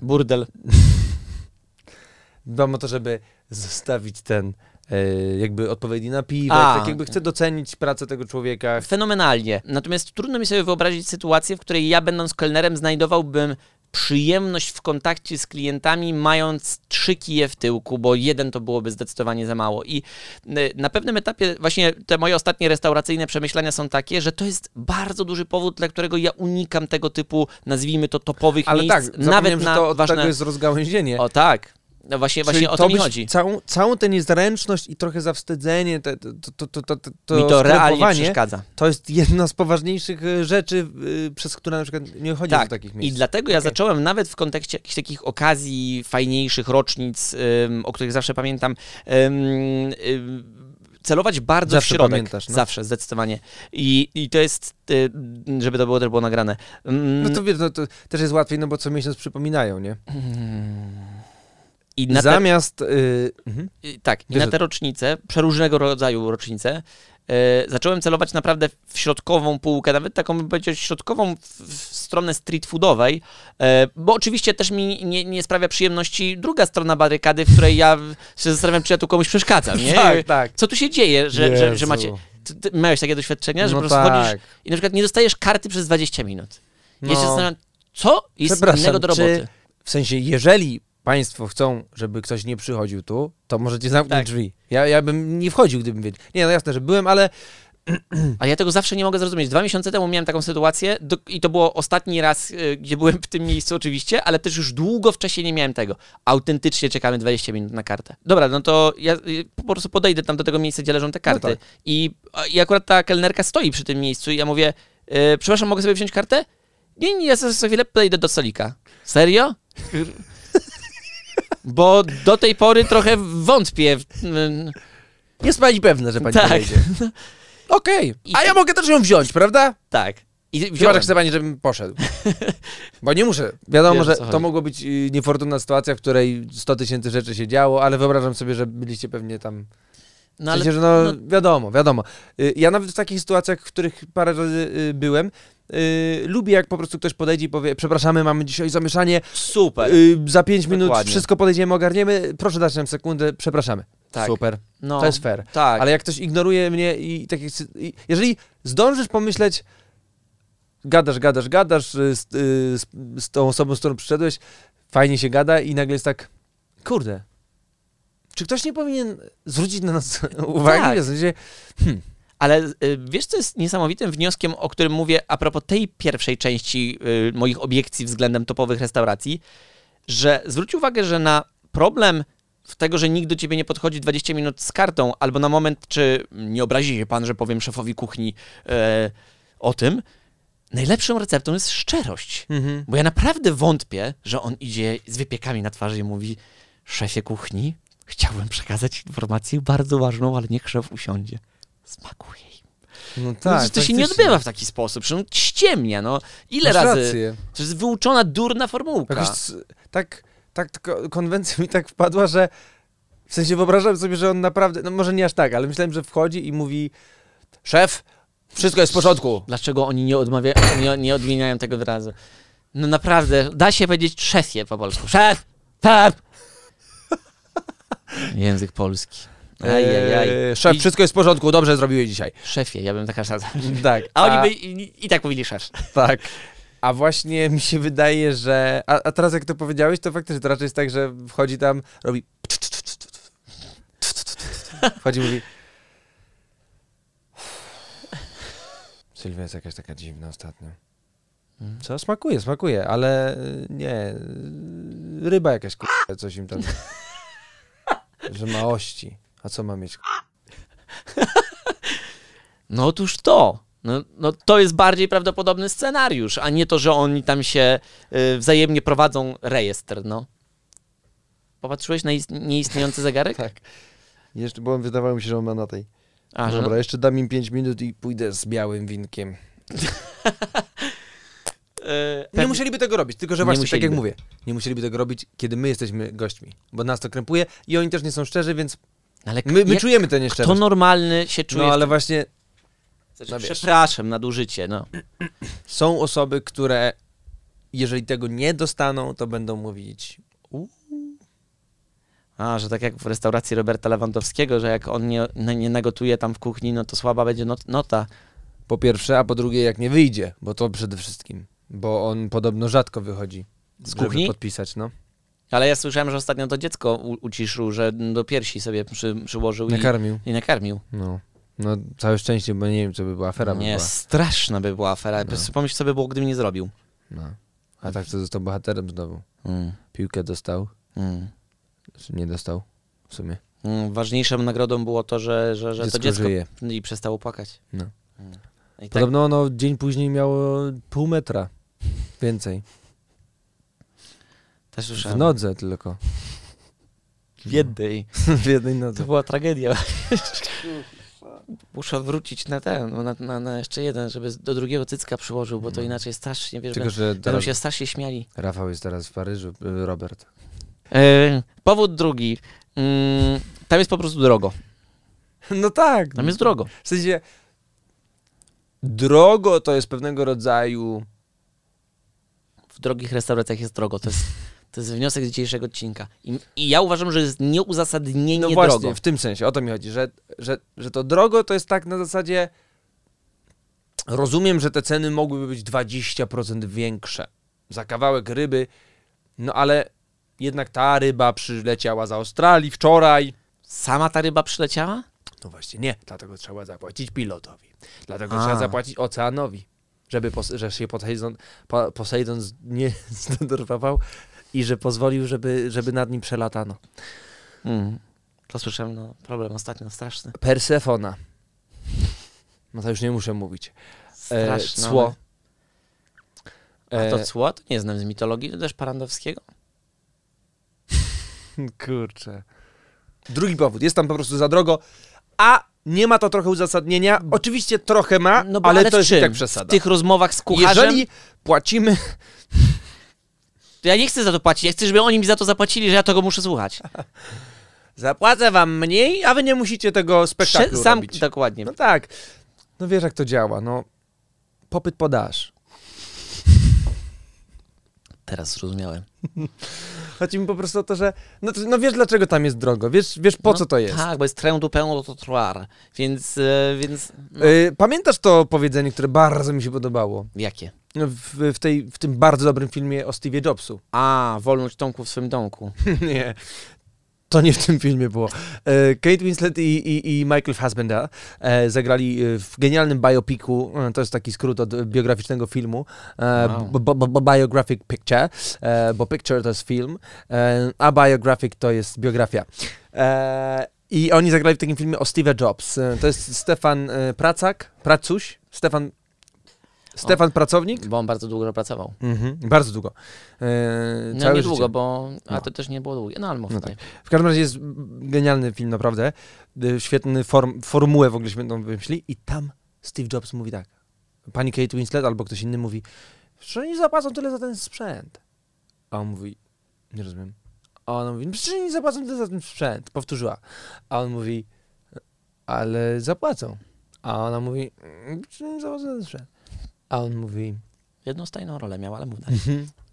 Burdel. (laughs) dbam o to, żeby zostawić ten y, jakby odpowiedni napiwek, A. tak jakby chcę docenić pracę tego człowieka. Fenomenalnie. Natomiast trudno mi sobie wyobrazić sytuację, w której ja będąc kelnerem znajdowałbym przyjemność w kontakcie z klientami, mając trzy kije w tyłku, bo jeden to byłoby zdecydowanie za mało. I y, na pewnym etapie właśnie te moje ostatnie restauracyjne przemyślenia są takie, że to jest bardzo duży powód, dla którego ja unikam tego typu, nazwijmy to, topowych Ale miejsc, tak, nawet że na to od ważne... tego jest rozgałęzienie. O tak. No właśnie, Czyli właśnie o to to mi chodzi. Całą, całą tę niezręczność i trochę zawstydzenie, te, to, to, to, to, to, to mi to realnie przeszkadza. to jest jedna z poważniejszych e, rzeczy, y, przez które na przykład nie chodzi do Tak, takich i miejsc. dlatego ja Okej. zacząłem nawet w kontekście jakichś takich okazji fajniejszych, rocznic, ym, o których zawsze pamiętam, ym, ym, celować bardzo Zawsze w środek. pamiętasz, no. Zawsze, zdecydowanie. I, I to jest, y, żeby to było też było nagrane. Ym, No to wiesz, no, to też jest łatwiej, no bo co miesiąc przypominają, nie? I na te, Zamiast... Y, mhm. y, tak, i na te rocznice, przeróżnego rodzaju rocznice, y, zacząłem celować naprawdę w środkową półkę, nawet taką bym powiedział środkową w, w stronę street foodowej, y, bo oczywiście też mi nie, nie sprawia przyjemności druga strona barykady, w której ja się zastanawiam, czy ja tu komuś przeszkadzam, nie? Tak, tak. Co tu się dzieje, że, że, że macie... Ty, miałeś takie doświadczenia, że No po prostu chodzisz tak. i na przykład nie dostajesz karty przez 20 minut. Ja się No. zastanawiam, co jest innego do czy- roboty? W sensie, jeżeli państwo chcą, żeby ktoś nie przychodził tu, to możecie zamknąć Tak. drzwi. Ja, ja bym nie wchodził, gdybym wiedział. Nie, no jasne, że byłem, ale Ale ja tego zawsze nie mogę zrozumieć. Dwa miesiące temu miałem taką sytuację do, i to było ostatni raz, y, gdzie byłem w tym miejscu oczywiście, ale też już długo wcześniej nie miałem tego. Autentycznie czekamy 20 minut na kartę. Dobra, no to ja y, po prostu podejdę tam do tego miejsca, gdzie leżą te karty. tak. I, a- I akurat ta kelnerka stoi przy tym miejscu i ja mówię, y, przepraszam, mogę sobie wziąć kartę? Nie, nie, ja za, za chwilę podejdę do stolika. Serio? (laughs) Bo do tej pory trochę wątpię. y, jest pani pewna, że pani Tak. podejdzie. (laughs) Okej. I A ja mogę też ją wziąć, prawda? Tak. I Chyba, wziąłem. że chce pani, żebym poszedł. (laughs) Bo nie muszę. Wiadomo, Wiesz, że to chodzi. mogło być y, niefortunna sytuacja, w której 100 tysięcy rzeczy się działo, ale wyobrażam sobie, że byliście pewnie tam No, W sensie, że no, no- wiadomo, wiadomo. Y, Ja nawet w takich sytuacjach, w których parę razy y, byłem, y, lubię jak po prostu ktoś podejdzie i powie, przepraszamy, mamy dzisiaj zamieszanie, super. y, za pięć minut Dokładnie. wszystko podejdziemy, ogarniemy, proszę dać nam sekundę, przepraszamy. Tak. Super, No, to jest fair. Tak. Ale jak ktoś ignoruje mnie i sy- i jeżeli zdążysz pomyśleć, gadasz, gadasz, gadasz y, z, z, z tą osobą, z którą przyszedłeś, fajnie się gada i nagle jest tak, kurde, czy ktoś nie powinien zwrócić na nas (laughs) uwagi? Tak. W sensie, Ale y, wiesz, co jest niesamowitym wnioskiem, o którym mówię a propos tej pierwszej części y, moich obiekcji względem topowych restauracji, że zwróć uwagę, że na problem w tego, że nikt do ciebie nie podchodzi 20 minut z kartą, albo na moment, czy nie obrazi się pan, że powiem szefowi kuchni e, o tym, najlepszą receptą jest szczerość. Mhm. Bo ja naprawdę wątpię, że on idzie z wypiekami na twarzy i mówi szefie kuchni, chciałbym przekazać informację bardzo ważną, ale niech szef usiądzie. Smakuje im. No Tak, tak, to się nie odbywa w taki sposób, że on ściemnia, no. Ile Masz razy? Rację. To jest wyuczona, durna formułka. Jakoś tak, tak konwencja mi tak wpadła, że w sensie wyobrażam sobie, że on naprawdę, no może nie aż tak, ale myślałem, że wchodzi i mówi szef, wszystko jest w porządku. Dlaczego oni nie, odmawia, nie, nie odmieniają tego wyrazu? No naprawdę, da się powiedzieć szefie po polsku. Szef! Szef! (laughs) Język polski. Ajajaj. Eee, szef, I- wszystko jest w porządku, dobrze zrobiłeś dzisiaj. Szefie, ja bym taka szansa. (laughs) Tak. A oni by i, i tak mówili szef. Tak. A właśnie mi się wydaje, że. A, a teraz jak to powiedziałeś, to faktycznie to raczej jest tak, że wchodzi tam, robi. Wchodzi i mówi. Sylwia jest jakaś taka dziwna ostatnio. Mhm. Co? Smakuje, smakuje, ale y, nie. y, Ryba jakaś k***a, coś im tam. (laughs) że ma ości. A co ma mieć? (laughs) No otóż to. No, no to jest bardziej prawdopodobny scenariusz, a nie to, że oni tam się y, wzajemnie prowadzą rejestr, no. Popatrzyłeś na ist- nieistniejący zegarek? (laughs) Tak. Jeszcze, bo wydawało mi się, że on ma na tej. A, że Dobra, jeszcze dam im 5 minut i pójdę z białym winkiem. (laughs) e, Nie musieliby tego robić, tylko że Nie właśnie, tak jak mówię, nie musieliby tego robić, kiedy my jesteśmy gośćmi, bo nas to krępuje i oni też nie są szczerzy, więc Ale my, my jak czujemy tę kto nieszczerość. normalny się czuje No ale tym- właśnie Znaczy, no. Przepraszam, nadużycie, no. (clears throat) są osoby, które jeżeli tego nie dostaną, to będą mówić A, że tak jak w restauracji Roberta Lewandowskiego, że jak on nie, nie nagotuje tam w kuchni, no to słaba będzie not, nota. po pierwsze, a po drugie jak nie wyjdzie, bo to przede wszystkim, bo on podobno rzadko wychodzi. Z kuchni? podpisać, no. Ale ja słyszałem, że ostatnio to dziecko uciszył, że do piersi sobie przy, przyłożył i, Nakarmił. i nakarmił. No. No, całe szczęście, bo nie wiem, co by była afera by Nie, była. straszna by była afera. No. Pomyśl, co by było, gdybym nie zrobił. No. A tak to został bohaterem znowu. Mm, Piłkę dostał, mm. czy nie dostał w sumie. Mm, Ważniejszą nagrodą było to, że, że, że to Dziecko dziecko żyje. i przestało płakać. No. Mm. I tak, Podobno ono dzień później miało pół metra więcej. Też W nodze tylko. w jednej. (laughs) w jednej To nodze. była tragedia. Muszę wrócić na ten, no, na, na, na jeszcze jeden, żeby do drugiego cycka przyłożył, bo to inaczej strasznie, wiesz, Tylko, że będą teraz się strasznie śmiali. Rafał jest teraz w Paryżu, y, Robert. E, powód drugi. Mm, tam jest po prostu drogo. No tak. Tam jest drogo. W sensie drogo to jest pewnego rodzaju W drogich restauracjach jest drogo. To jest, to jest wniosek z dzisiejszego odcinka. I, I ja uważam, że jest nieuzasadnienie No właśnie, drogo. w tym sensie, o to mi chodzi, że, że, że to drogo to jest tak na zasadzie rozumiem, że te ceny mogłyby być 20% większe za kawałek ryby, no ale jednak ta ryba przyleciała z Australii wczoraj. Sama ta ryba przyleciała? No właśnie nie, dlatego trzeba zapłacić pilotowi. Dlatego A. trzeba zapłacić oceanowi, żeby pos- że się Poseidon, po- Poseidon z- nie (laughs) zdenerwował i że pozwolił, żeby, żeby nad nim przelatano. Mm. To słyszałem, no, problem ostatnio straszny. Persefona. No to już nie muszę mówić. E, Straszny. cło. A to E, cło? To nie znam z mitologii, to też Parandowskiego. (laughs) kurczę. Drugi powód. Jest tam po prostu za drogo, a nie ma to trochę uzasadnienia. Oczywiście trochę ma, No bo ale, ale to jest tak przesada. W tych rozmowach z kucharzem, Jeżeli płacimy... to ja nie chcę za to płacić, ja chcę, żeby oni mi za to zapłacili, że ja tego muszę słuchać. (laughs) Zapłacę wam mniej, a wy nie musicie tego spektaklu Prze- sam, robić. dokładnie. No tak. No wiesz, jak to działa. No, popyt podaż. (laughs) Teraz zrozumiałem. (laughs) Chodzi mi po prostu o to, że... No, no wiesz, dlaczego tam jest drogo. Wiesz, wiesz po No co to jest. Tak, bo jest train du pain to trottoir, więc, e, więc no, Y, pamiętasz to powiedzenie, które bardzo mi się podobało? jakie? W, w, tej, w tym bardzo dobrym filmie o Steve Jobsu. A, wolność Tomku w swoim domku. (laughs) nie. To nie w tym filmie było. E, Kate Winslet i, i, i Michael Fassbender e, zagrali e, w genialnym biopiku, to jest taki skrót od biograficznego filmu, Wow. biographic picture, bo picture to jest film, a biographic to jest biografia. I oni zagrali w takim filmie o Steve Jobs. To jest Stefan Pracak, Pracuś, Stefan, Stefan Pracownik. Bo on bardzo długo pracował. Mhm, bardzo długo. E, No nie długo, bo... A No. to też nie było długie. No ale mów No tutaj. W każdym razie jest genialny film, naprawdę. Y, Świetny form, formułę w ogóle świetną wymyśli. I tam Steve Jobs mówi tak. Pani Kate Winslet albo ktoś inny mówi, że oni zapłacą tyle za ten sprzęt. A on mówi, nie rozumiem. A ona mówi, przecież oni zapłacą tyle za ten sprzęt. Powtórzyła. A on mówi, ale zapłacą. A ona mówi, przecież oni zapłacą za ten sprzęt. A on mówi, Jednostajną rolę miał, ale mów dalej.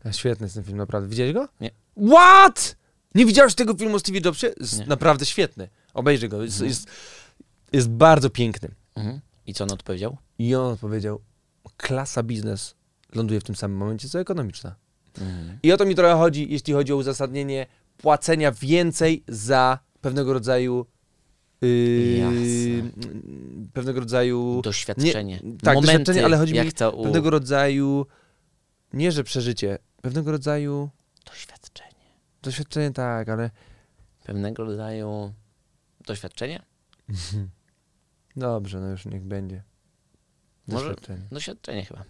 a świetny jest ten film, naprawdę. Widziałeś go? Nie. What? Nie widziałeś tego filmu o Steve Jobsie? Jest Nie. naprawdę świetny. Obejrzyj go. Jest, Mhm. jest, jest bardzo piękny. Mhm. I co on odpowiedział? I on odpowiedział, klasa biznes ląduje w tym samym momencie, co ekonomiczna. Mhm. I o to mi trochę chodzi, jeśli chodzi o uzasadnienie płacenia więcej za pewnego rodzaju yy, pewnego rodzaju Doświadczenie. tak, Momenty, doświadczenie, ale chodzi mi to u... pewnego rodzaju nie, że przeżycie, pewnego rodzaju Doświadczenie. doświadczenie tak, ale Pewnego rodzaju doświadczenie? (laughs) Dobrze, no już niech będzie. Może- Doświadczenie. Doświadczenie chyba.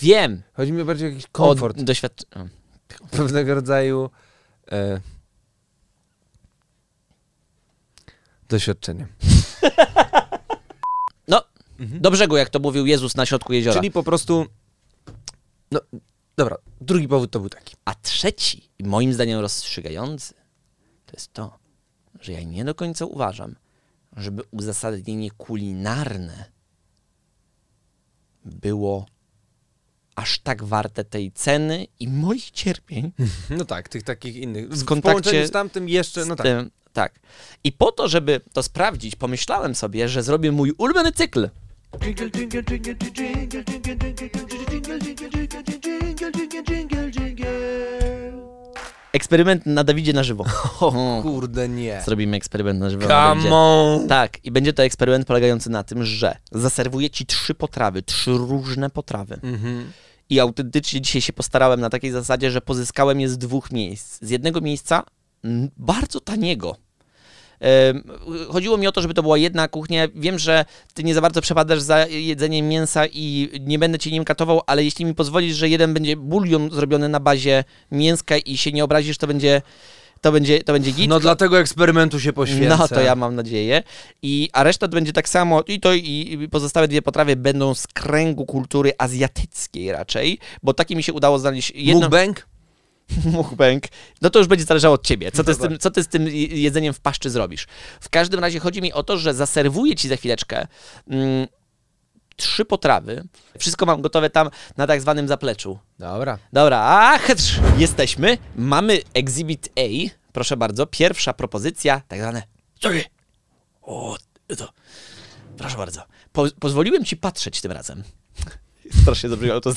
Wiem! Chodzi mi bardziej o jakiś komfort, doświadczenie. pewnego rodzaju e, doświadczenie. (laughs) No, Mhm. do brzegu, jak to mówił Jezus na środku jeziora. Czyli po prostu, no dobra, drugi powód to był taki. A trzeci, i moim zdaniem rozstrzygający, to jest to, że ja nie do końca uważam, żeby uzasadnienie kulinarne było aż tak warte tej ceny i moich cierpień (laughs) No tak, tych takich innych. W W kontakcie z tamtym jeszcze, no tak. tym. Tak. I po to, żeby to sprawdzić, pomyślałem sobie, że zrobię mój ulubiony cykl. Eksperyment na Dawidzie na żywo. O, kurde, nie. Zrobimy eksperyment na żywo. na Come on! Tak, i będzie to eksperyment polegający na tym, że zaserwuję ci trzy potrawy, trzy różne potrawy. I autentycznie dzisiaj się postarałem na takiej zasadzie, że pozyskałem je z dwóch miejsc. Z jednego miejsca bardzo taniego, Chodziło mi o to, żeby to była jedna kuchnia. Wiem, że ty nie za bardzo przepadasz za jedzeniem mięsa i nie będę cię nim katował, ale jeśli mi pozwolisz, że jeden będzie bulion zrobiony na bazie mięska i się nie obrazisz, to będzie to będzie, to będzie git. No dlatego eksperymentu się poświęcę. No to ja mam nadzieję. I, a reszta to będzie tak samo. I to i, i pozostałe dwie potrawy będą z kręgu kultury azjatyckiej raczej, bo takie mi się udało znaleźć jedno. Mukbang? (laughs) Mukbang. No to już będzie zależało od ciebie. Co ty, z Dobra. tym, co ty z tym jedzeniem w paszczy zrobisz? W każdym razie chodzi mi o to, że zaserwuję ci za chwileczkę mm, trzy potrawy. Wszystko mam gotowe tam na tak zwanym zapleczu. Dobra. Dobra, a chytrz. Jesteśmy. Mamy Exhibit A. Proszę bardzo. Pierwsza propozycja, tak zwane. Sorry. O, to. Proszę bardzo. Po, pozwoliłem ci patrzeć tym razem. Strasznie zabrzmiało to. (laughs)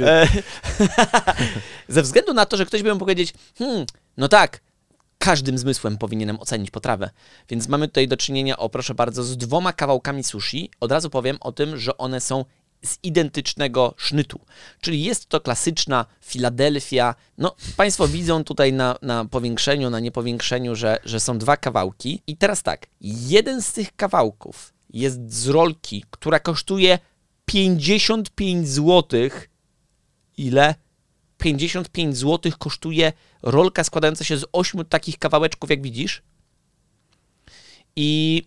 E, (laughs) Ze względu na to, że ktoś by mógł powiedzieć, hmm, no tak, każdym zmysłem powinienem ocenić potrawę. Więc mamy tutaj do czynienia, o proszę bardzo, z dwoma kawałkami sushi. Od razu powiem o tym, że one są z identycznego sznytu. Czyli jest to klasyczna Filadelfia. No, Państwo widzą tutaj na, na powiększeniu, na niepowiększeniu, że, że są dwa kawałki. I teraz tak, jeden z tych kawałków jest z rolki, która kosztuje 55 zł. Ile? 55 zł kosztuje rolka składająca się z 8 takich kawałeczków, jak widzisz. I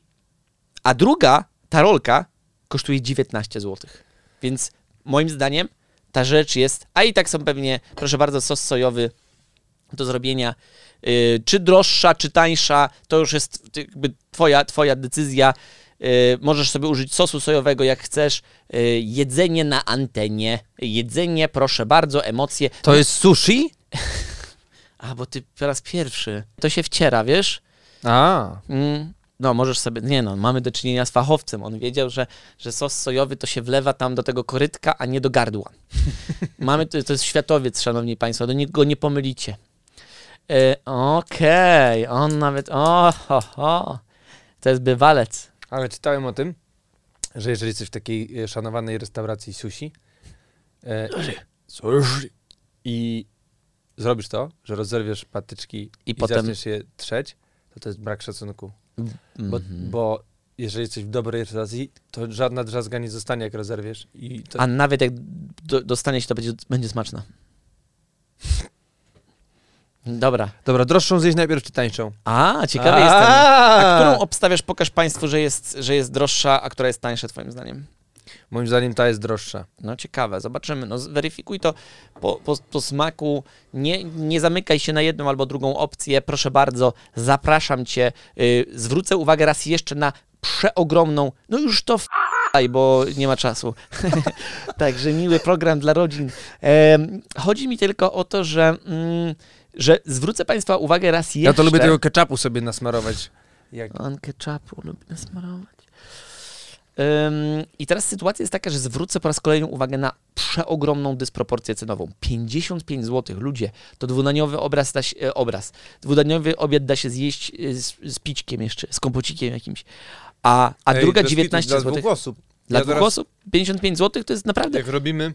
a druga, ta rolka, kosztuje 19 zł. Więc moim zdaniem ta rzecz jest, a i tak są pewnie, proszę bardzo, sos sojowy do zrobienia, yy, czy droższa, czy tańsza, to już jest jakby twoja, twoja decyzja. Yy, możesz sobie użyć sosu sojowego jak chcesz. Yy, jedzenie na antenie. Jedzenie, proszę bardzo, emocje. To jest sushi? (laughs) A, bo ty po raz pierwszy. To się wciera, wiesz? A. Mm, no, możesz sobie. Nie no, mamy do czynienia z fachowcem. On wiedział, że, że sos sojowy to się wlewa tam do tego korytka, a nie do gardła. (laughs) mamy, to, to jest światowiec, szanowni państwo, do niego nie pomylicie. E, Okej, on nawet. O, ho, ho. To jest bywalec. Ale czytałem o tym, że jeżeli jesteś w takiej e, szanowanej restauracji sushi e, sushi i zrobisz to, że rozerwiesz patyczki I i, potem- zaczniesz je trzeć, to to jest brak szacunku. Bo, Mhm. bo jeżeli jesteś w dobrej restauracji, to żadna drzazga nie zostanie, jak rozerwiesz. I to, A nawet jak do, dostanie się, to będzie, będzie smaczna. Dobra. Dobra, droższą zjeść najpierw czy tańszą? A, ciekawy A! jestem. A którą (laughs) obstawiasz? Pokaż Państwu, że jest, że jest droższa, a która jest tańsza, Twoim zdaniem. Moim zdaniem ta jest droższa. No ciekawe, zobaczymy. No, zweryfikuj to po, po, po smaku. Nie, nie zamykaj się na jedną albo drugą opcję. Proszę bardzo, zapraszam Cię. Yy, zwrócę uwagę raz jeszcze na przeogromną, no już to w... bo nie ma czasu. (laughs) Także miły program dla rodzin. Chodzi mi tylko o to, że, mm, że zwrócę Państwa uwagę raz jeszcze. Ja to lubię tego ketchupu sobie nasmarować. Jak... On ketchupu lubi nasmarować. Ym, I teraz sytuacja jest taka, że zwrócę po raz kolejny uwagę na przeogromną dysproporcję cenową. 55 zł, ludzie, to dwudaniowy obraz, da się, e, obraz. Dwudaniowy obiad da się zjeść e, z, z pićkiem jeszcze, z kompocikiem jakimś. A, a Ej, druga bez 19 kitu, zł. Dla dwóch osób. Dla Ja dwóch teraz- osób 55 zł to jest naprawdę Jak robimy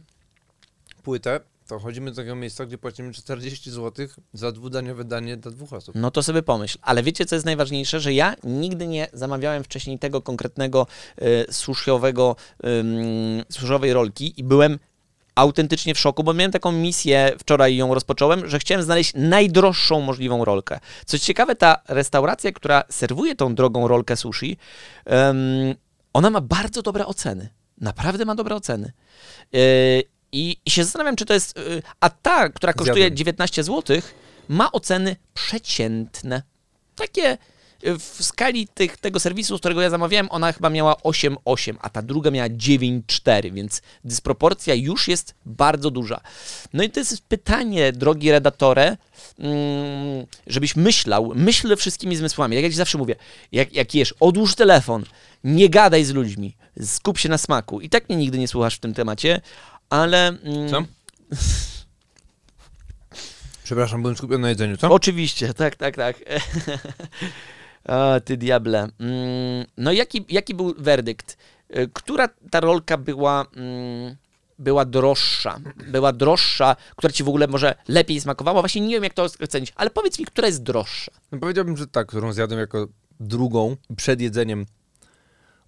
płytę, to chodzimy do takiego miejsca, gdzie płacimy 40 zł za dwudaniowe danie dla dwóch osób. No to sobie pomyśl. Ale wiecie, co jest najważniejsze? Że ja nigdy nie zamawiałem wcześniej tego konkretnego y, sushiowego, suszowej rolki i byłem autentycznie w szoku, bo miałem taką misję, wczoraj ją rozpocząłem, że chciałem znaleźć najdroższą możliwą rolkę. Co ciekawe, ta restauracja, która serwuje tą drogą rolkę sushi, ym, ona ma bardzo dobre oceny. Naprawdę ma dobre oceny. Yy, I, I się zastanawiam, czy to jest. Yy, a ta, która kosztuje Zjadłem. 19 zł, ma oceny przeciętne. Takie w skali tych, tego serwisu, z którego ja zamawiałem, ona chyba miała 8,8, a ta druga miała 9,4, więc dysproporcja już jest bardzo duża. No i to jest pytanie, drogi redatorze, mm, żebyś myślał, myśl wszystkimi zmysłami. Jak ja ci zawsze mówię, jak, jak jesz, odłóż telefon, nie gadaj z ludźmi, skup się na smaku. I tak mnie nigdy nie słuchasz w tym temacie, ale... mm, Co? (laughs) Przepraszam, byłem skupiony na jedzeniu, co? Oczywiście, tak, tak, tak. (laughs) A, ty diable. Mm, No jaki, jaki był werdykt? Y, Która ta rolka była, mm, była droższa? Była droższa, która ci w ogóle może lepiej smakowała? Właśnie nie wiem, jak to ocenić, ale powiedz mi, która jest droższa. No powiedziałbym, że tak, którą zjadłem jako drugą przed jedzeniem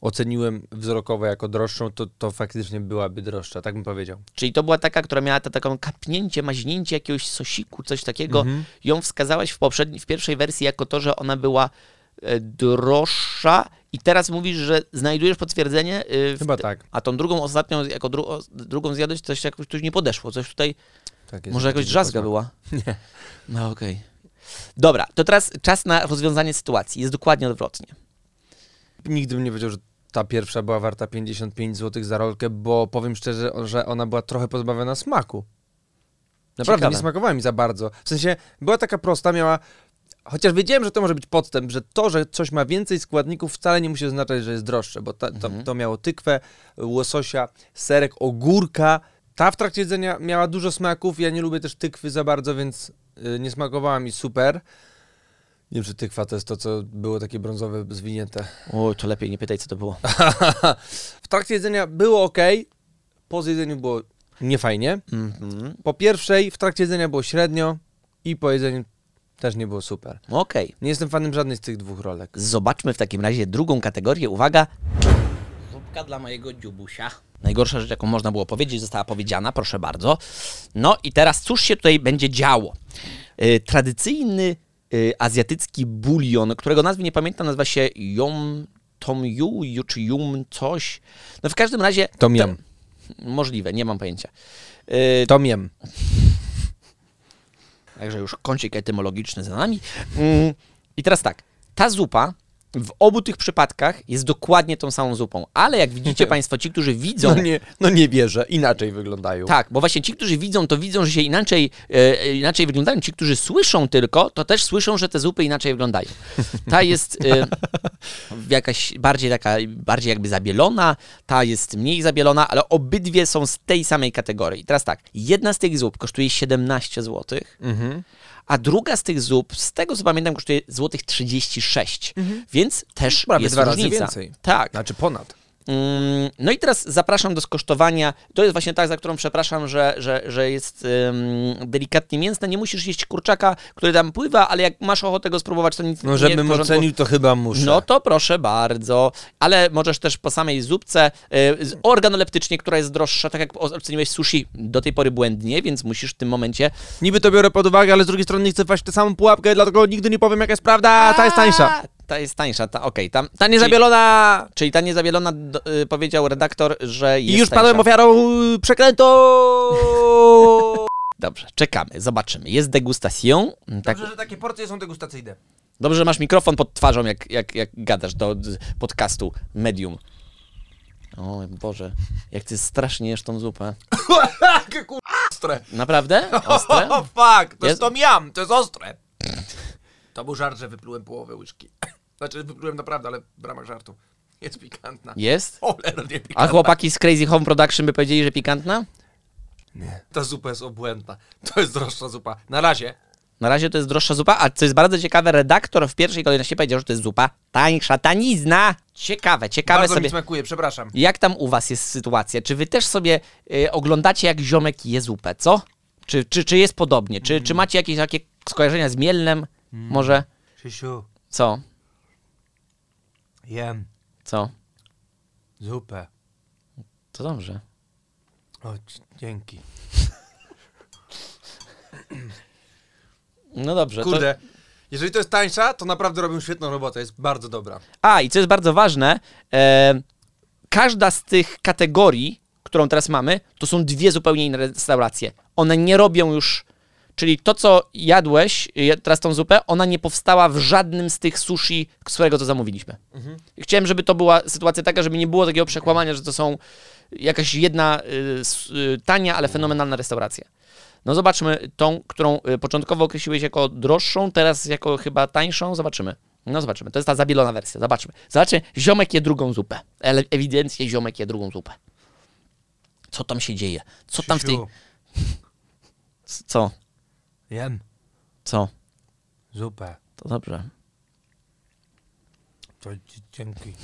oceniłem wzrokowo jako droższą, to, to faktycznie byłaby droższa, tak bym powiedział. Czyli to była taka, która miała to taką kapnięcie, maźnięcie jakiegoś sosiku, coś takiego. Mhm. Ją wskazałaś w poprzedniej, w pierwszej wersji jako to, że ona była e, droższa i teraz mówisz, że znajdujesz potwierdzenie. w Chyba te- tak. A tą drugą ostatnią, jako dru, drugą zjadłeś, coś jakoś tu nie podeszło, coś tutaj, tak jest. może jakoś drzazga (laughs) Nie. była. No okej. Dobra, to teraz czas na rozwiązanie sytuacji. Jest dokładnie odwrotnie. Nigdy bym nie wiedział, że ta pierwsza była warta 55 zł za rolkę, bo powiem szczerze, że ona była trochę pozbawiona smaku. Naprawdę, Ciekawe. nie smakowała mi za bardzo. W sensie, była taka prosta, miała... Chociaż wiedziałem, że to może być podstęp, że to, że coś ma więcej składników wcale nie musi oznaczać, że jest droższe, bo ta, to, Mhm. to miało tykwę, łososia, serek, ogórka. Ta w trakcie jedzenia miała dużo smaków, ja nie lubię też tykwy za bardzo, więc y, nie smakowała mi super. Nie wiem, czy tykwa to jest to, co było takie brązowe, zwinięte. O, to lepiej nie pytaj, co to było. (laughs) w trakcie jedzenia było ok, po zjedzeniu było niefajnie. Mhm. Po pierwszej w trakcie jedzenia było średnio i po jedzeniu też nie było super. Okej. Nie jestem fanem żadnej z tych dwóch rolek. Zobaczmy w takim razie drugą kategorię. Uwaga. Zupka dla mojego dziubusia. Najgorsza rzecz, jaką można było powiedzieć, została powiedziana, proszę bardzo. No i teraz cóż się tutaj będzie działo? Y, tradycyjny azjatycki bulion, którego nazwy nie pamiętam, nazywa się Yom Tom Yu, Yu czy Yum coś. No w każdym razie... Tom yum. Możliwe, nie mam pojęcia. Y, Tom jem. Także już kącik etymologiczny za nami. Mm, I teraz tak, ta zupa w obu tych przypadkach jest dokładnie tą samą zupą, ale jak widzicie (laughs) Państwo, ci, którzy widzą... No nie, no nie wierzę, inaczej wyglądają. Tak, bo właśnie ci, którzy widzą, to widzą, że się inaczej, e, inaczej wyglądają. Ci, którzy słyszą tylko, to też słyszą, że te zupy inaczej wyglądają. Ta jest e, (laughs) jakaś bardziej taka, bardziej jakby zabielona, ta jest mniej zabielona, ale obydwie są z tej samej kategorii. Teraz tak, jedna z tych zup kosztuje 17 zł, Mhm. A druga z tych zup, z tego co pamiętam, kosztuje złotych 36, więc też Prawie jest dwa razy różnica. więcej. Tak. Znaczy ponad. Mm, No i teraz zapraszam do skosztowania. To jest właśnie tak, za którą przepraszam, że, że, że jest delikatnie mięsne. Nie musisz jeść kurczaka, który tam pływa, ale jak masz ochotę go spróbować, to nic No nie żebym ocenił, to chyba muszę. No to proszę bardzo, ale możesz też po samej zupce z- organoleptycznie, która jest droższa, tak jak oceniłeś sushi do tej pory błędnie, więc musisz w tym momencie Niby to biorę pod uwagę, ale z drugiej strony nie chcę wpaść w tę samą pułapkę, dlatego nigdy nie powiem jaka jest prawda, ta jest tańsza. Ta jest tańsza, ta okej. tam Ta niezabielona! Czyli ta niezabielona, do, y, powiedział redaktor, że jest I już tańsza. padłem ofiarą y! (laughs) Dobrze, czekamy, zobaczymy. Jest degustacją. Tak, Dobrze, że takie porcje są degustacyjne. dobrze, że masz mikrofon pod twarzą, jak, jak, jak gadasz do d- podcastu Medium. O Boże, jak ty strasznie jesz tą zupę. (laughs) Jakie kur... ostre. Naprawdę? (laughs) Ostre? O fuck, to Jest- jest tom yum, to jest ostre. To był żart, że wyplułem połowę łyżki. Znaczy wyplułem naprawdę, ale w ramach żartu. (laughs) Jest pikantna. Jest? Cholernie pikantna. A chłopaki z Crazy Home Production by powiedzieli, że pikantna? Nie. Ta zupa jest obłędna. To jest droższa zupa. Na razie. Na razie to jest droższa zupa, a co jest bardzo ciekawe, redaktor w pierwszej kolejności powiedział, że to jest zupa tańsza, tanizna. Ciekawe, ciekawe Bardzo sobie. mi smakuje, przepraszam. Jak tam u was jest sytuacja? Czy wy też sobie y, oglądacie, jak ziomek je zupę, co? Czy, czy, czy jest podobnie? Czy, czy macie jakieś takie skojarzenia z Mielnem? Może? Krzysiu, Co? Jem Co? zupę. To dobrze. O, dzięki. No dobrze. To... Kurde, jeżeli to jest tańsza, to naprawdę robią świetną robotę. Jest bardzo dobra. A, i co jest bardzo ważne, e, każda z tych kategorii, którą teraz mamy, to są dwie zupełnie inne restauracje. One nie robią już Czyli to, co jadłeś, teraz tą zupę, ona nie powstała w żadnym z tych sushi, z którego to zamówiliśmy. Chciałem, żeby to była sytuacja taka, żeby nie było takiego przekłamania, że to są jakaś jedna y, y, tania, ale fenomenalna restauracja. No zobaczmy tą, którą y, początkowo określiłeś jako droższą, teraz jako chyba tańszą. Zobaczymy. No zobaczymy. To jest ta zabielona wersja. Zobaczmy. Zobaczmy. Ziomek je drugą zupę. Ale ewidentnie ziomek je drugą zupę. Co tam się dzieje? Co tam w tej... Co? Jem Co? zupę. To dobrze. To ci dzięki.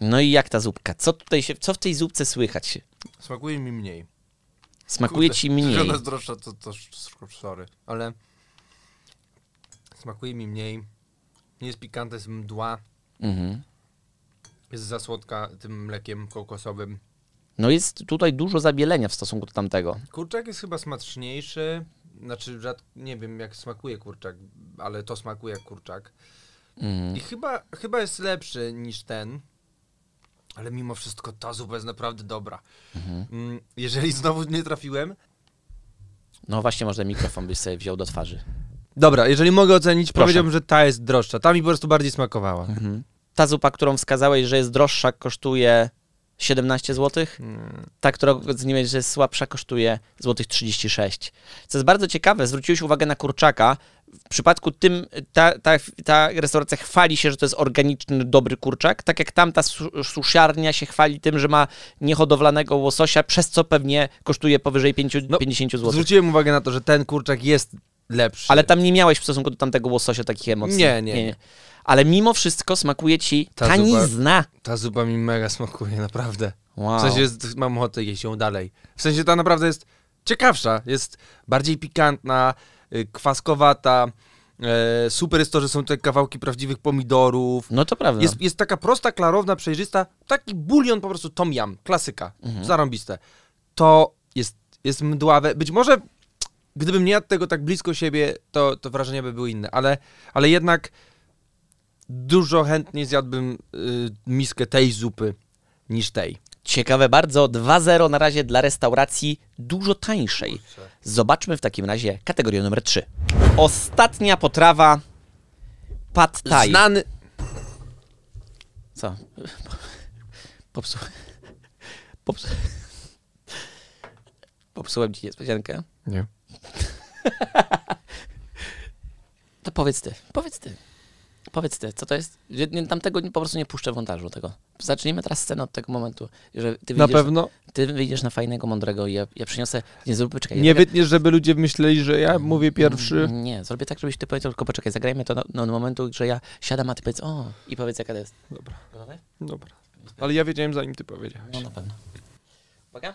No i jak ta zupka? Co tutaj się, co w tej zupce słychać? Smakuje mi mniej. Smakuje Kurde, ci mniej. ona jest droższa, to, to sorry. Ale smakuje mi mniej. Nie jest pikantna, jest mdła. Mhm. Jest za słodka tym mlekiem kokosowym. No jest tutaj dużo zabielenia w stosunku do tamtego. Kurczak jest chyba smaczniejszy. Znaczy, rzad... nie wiem jak smakuje kurczak, ale to smakuje jak kurczak. Mhm. I chyba, chyba jest lepszy niż ten. Ale mimo wszystko ta zupa jest naprawdę dobra. Mhm. Mm, Jeżeli znowu nie trafiłem. No właśnie, może mikrofon byś sobie wziął do twarzy. Dobra, jeżeli mogę ocenić, Proszę. powiedziałbym, że ta jest droższa. Ta mi po prostu bardziej smakowała. Mhm. Ta zupa, którą wskazałeś, że jest droższa, kosztuje 17 zł. Mm. Ta, która oceniłeś, że jest słabsza, kosztuje złotych 36. Co jest bardzo ciekawe, zwróciłeś uwagę na kurczaka. W przypadku tym ta, ta, ta restauracja chwali się, że to jest organiczny, dobry kurczak, tak jak tamta su- suszarnia się chwali tym, że ma niehodowlanego łososia, przez co pewnie kosztuje powyżej 5, No, 50 zł. Zwróciłem uwagę na to, że ten kurczak jest lepszy. Ale tam nie miałeś w stosunku do tamtego łososia takich emocji. Nie, nie, nie. Ale mimo wszystko smakuje ci Ta tanizna. Ta zupa mi mega smakuje, naprawdę. Wow. W sensie jest, mam ochotę jeść ją dalej. W sensie ta naprawdę jest ciekawsza, jest bardziej pikantna, y, kwaskowata. E, super jest to, że są te kawałki prawdziwych pomidorów. No to prawda. Jest, jest taka prosta, klarowna, przejrzysta, taki bulion po prostu tom yum, klasyka, Mhm. zarąbiste. To jest, jest mdławe. Być może gdybym nie jadł tego tak blisko siebie, to, to wrażenia by były inne, ale, ale jednak dużo chętniej zjadłbym y, miskę tej zupy niż tej. Ciekawe bardzo, 2-0 na razie dla restauracji dużo tańszej. Zobaczmy w takim razie kategorię numer 3. Ostatnia potrawa pad thai. Znany... Co? Popsu... Popsu... (laughs) Popsułem ci niespodziankę. Nie. (laughs) To powiedz ty, powiedz ty. Powiedz ty, co to jest? Nie- Tamtego po prostu nie puszczę w montażu tego. Zacznijmy teraz scenę od tego momentu, że ty Na wyjdziesz, pewno ty wyjdziesz na fajnego, mądrego i ja, ja przyniosę... Nie, zrób, czekaj. nie ja, wytniesz, żeby ludzie myśleli, że ja mówię pierwszy. Nie, zrobię tak, żebyś ty powiedział, tylko poczekaj, zagrajmy to do, do momentu, że ja siadam, a ty powiedz o i powiedz jaka to jest. Dobra, Gotowy? dobra. Ale ja wiedziałem zanim ty powiedziałeś. No na pewno. Uwaga.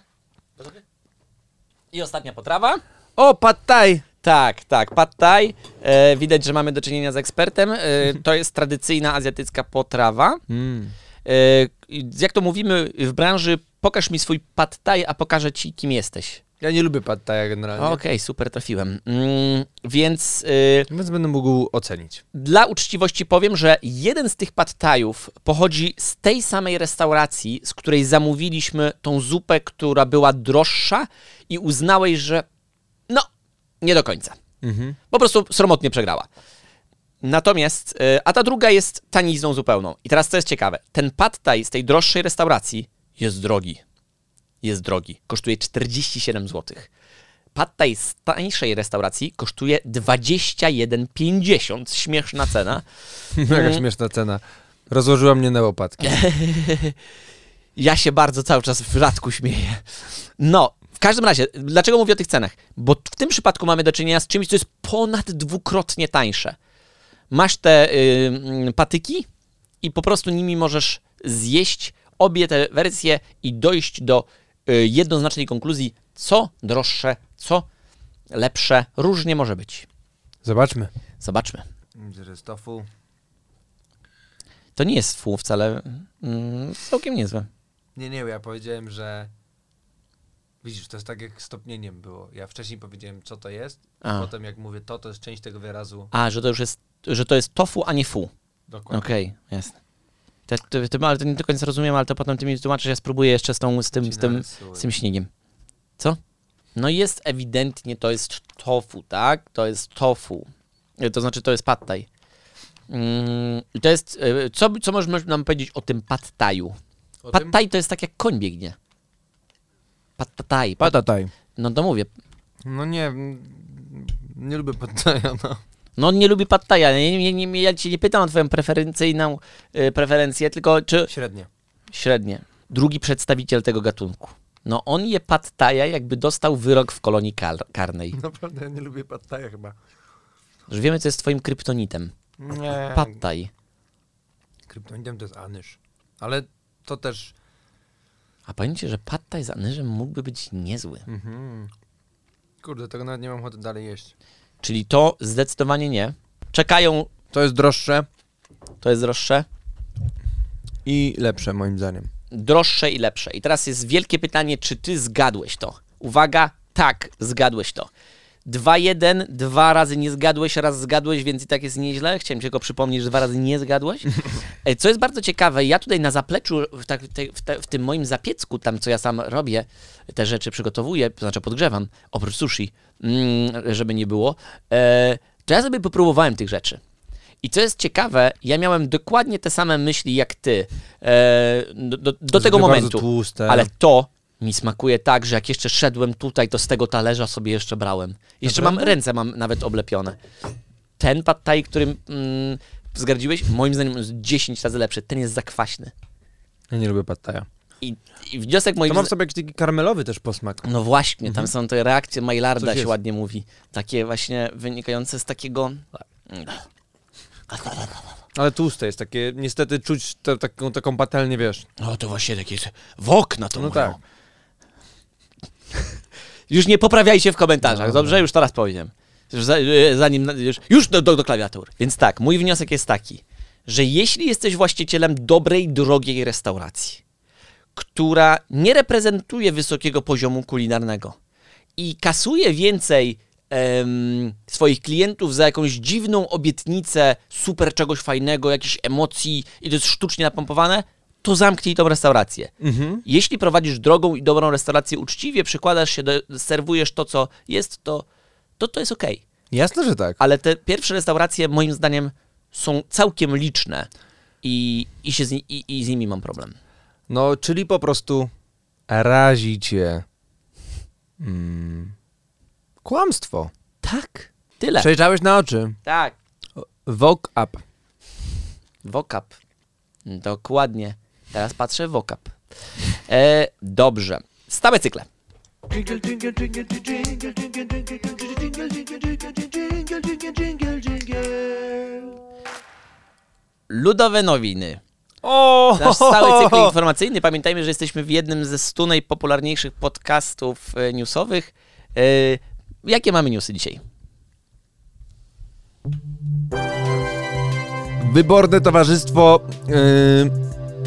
Gotowy? I ostatnia potrawa. O, pad thai! Tak, tak, pad thai. E, widać, że mamy do czynienia z ekspertem. E, to jest tradycyjna azjatycka potrawa. Mm. E, jak to mówimy w branży, pokaż mi swój pad thai, a pokażę ci, kim jesteś. Ja nie lubię pad thai generalnie. Okej, super, trafiłem. Mm, więc... e, Więc będę mógł ocenić. Dla uczciwości powiem, że jeden z tych pad thaiów pochodzi z tej samej restauracji, z której zamówiliśmy tą zupę, która była droższa i uznałeś, że nie do końca. Mhm. Po prostu sromotnie przegrała. Natomiast, y, a ta druga jest tanizną zupełną. I teraz co jest ciekawe, ten pad thai z tej droższej restauracji jest drogi. Jest drogi. Kosztuje 47 zł. Pad thai z tańszej restauracji kosztuje 21,50. Śmieszna cena. (laughs) Jaka śmieszna cena. Rozłożyła mnie na łopatki. (laughs) Ja się bardzo cały czas w rzadku śmieję. No, każdym razie, dlaczego mówię o tych cenach? Bo w tym przypadku mamy do czynienia z czymś, co jest ponad dwukrotnie tańsze. Masz te y, mm, patyki i po prostu nimi możesz zjeść obie te wersje i dojść do y, jednoznacznej konkluzji, co droższe, co lepsze, różnie może być. Zobaczmy. Zobaczmy. Jest tofu. To nie jest fu wcale mm, całkiem niezłe. Nie, nie, ja powiedziałem, że... Widzisz, to jest tak jak stopnieniem było. Ja wcześniej powiedziałem, co to jest, A. potem jak mówię to, to jest część tego wyrazu. A, że to już jest, że to jest tofu, a nie fu. Dokładnie. Okej, jasne. To, to, ale to nie do końca rozumiem, ale to potem ty mi tłumaczysz, ja spróbuję jeszcze z, tą, z, tym, z, tym, z tym śniegiem. Co? No jest ewidentnie, to jest tofu, tak? To jest tofu. E, To znaczy, to jest pad thai. Mm, to jest, e, co, co możesz nam powiedzieć o tym? Pad thai to jest tak jak koń biegnie. Pad thai. Pad, Patataj. no to mówię. No nie, nie lubię pataja, no. No on nie lubi pad thaia. Nie, nie, nie, ja cię nie pytam o twoją preferencyjną e, preferencję, tylko czy Średnie. średnie. Drugi przedstawiciel tego gatunku. No on je pad thaia, jakby dostał wyrok w kolonii kar karnej. Naprawdę ja nie lubię pataja chyba. Już wiemy, co jest twoim kryptonitem. Nie. Pad thai. Kryptonitem to jest anyż. Ale to też... A pamiętajcie, że pad thai z anyżem mógłby być niezły. Mhm. Kurde, tego nawet nie mam ochoty dalej jeść. Czyli to zdecydowanie nie. Czekają, To jest droższe to jest droższe, i lepsze moim zdaniem. droższe i lepsze. I teraz jest wielkie pytanie, czy ty zgadłeś to? Uwaga, tak, zgadłeś to. 2-1, dwa razy nie zgadłeś, raz zgadłeś, więc i tak jest nieźle. Chciałem ci tylko przypomnieć, że dwa razy nie zgadłeś. (laughs) E, Co jest bardzo ciekawe, ja tutaj na zapleczu, w, tak, w, te, w tym moim zapiecku, tam co ja sam robię, te rzeczy przygotowuję, to znaczy podgrzewam, oprócz sushi, mm, żeby nie było, e, to ja sobie popróbowałem tych rzeczy. I co jest ciekawe, ja miałem dokładnie te same myśli jak ty e, do, do, do tego momentu. Tłuste. Ale to mi smakuje tak, że jak jeszcze szedłem tutaj, to z tego talerza sobie jeszcze brałem. Jeszcze mam Naprawdę? ręce mam nawet oblepione. Ten pad thai, którym mm, zgardziłeś, moim zdaniem jest 10 razy lepszy. Ten jest zakwaśny. Ja nie lubię pataja. I, i wniosek moim To mam sobie jakiś taki karmelowy też posmak. No właśnie, tam są te reakcje Maillarda, się ładnie mówi. Takie właśnie wynikające z takiego... Ale tłuste jest takie, niestety czuć taką, taką patelnię, wiesz. No to właśnie takie w okna to No mówią. tak. Już nie poprawiajcie w komentarzach, No, dobrze? Już teraz powiem. Już za, e, zanim, już, już do, do, do klawiatur. Więc tak, mój wniosek jest taki, że jeśli jesteś właścicielem dobrej, drogiej restauracji, która nie reprezentuje wysokiego poziomu kulinarnego i kasuje więcej em, swoich klientów za jakąś dziwną obietnicę super czegoś fajnego, jakichś emocji i to jest sztucznie napompowane, to zamknij tą restaurację. Mhm. Jeśli prowadzisz drogą i dobrą restaurację uczciwie, przykładasz się, do, serwujesz to, co jest, to to, to jest okej. Jasne, że tak. Ale te pierwsze restauracje, moim zdaniem, są całkiem liczne i, i, się z, i, i z nimi mam problem. No, czyli po prostu razi cię mm, kłamstwo. Tak, tyle. Przejrzałeś na oczy. Tak. Vogue up. Wokap. Dokładnie. Teraz patrzę w okap. E, dobrze. Stałe cykle. Ludowe nowiny. O! Nasz cały cykl informacyjny. Pamiętajmy, że jesteśmy w jednym ze stu najpopularniejszych podcastów newsowych. Jakie mamy newsy dzisiaj? Wyborne towarzystwo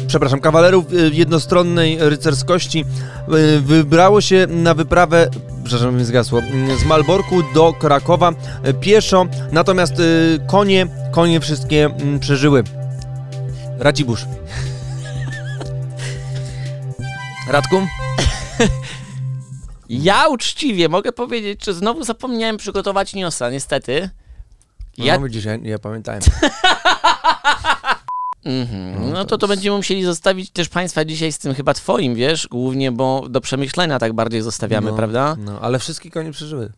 przepraszam, kawalerów yy, jednostronnej rycerskości yy, wybrało się na wyprawę, przepraszam, mi zgasło, yy, z Malborku do Krakowa yy, pieszo, natomiast konie, konie wszystkie yy, przeżyły. Racibórz. (laughs) Radku? (laughs) Ja uczciwie mogę powiedzieć, że znowu zapomniałem przygotować newsa, niestety. Ja, Ja... No, widzisz, ja, ja pamiętałem. (laughs) mhm. No to to będziemy musieli zostawić też Państwa dzisiaj z tym chyba Twoim, wiesz, głównie, bo do przemyślenia tak bardziej zostawiamy, no, prawda? No, ale wszystkie konie przeżyły.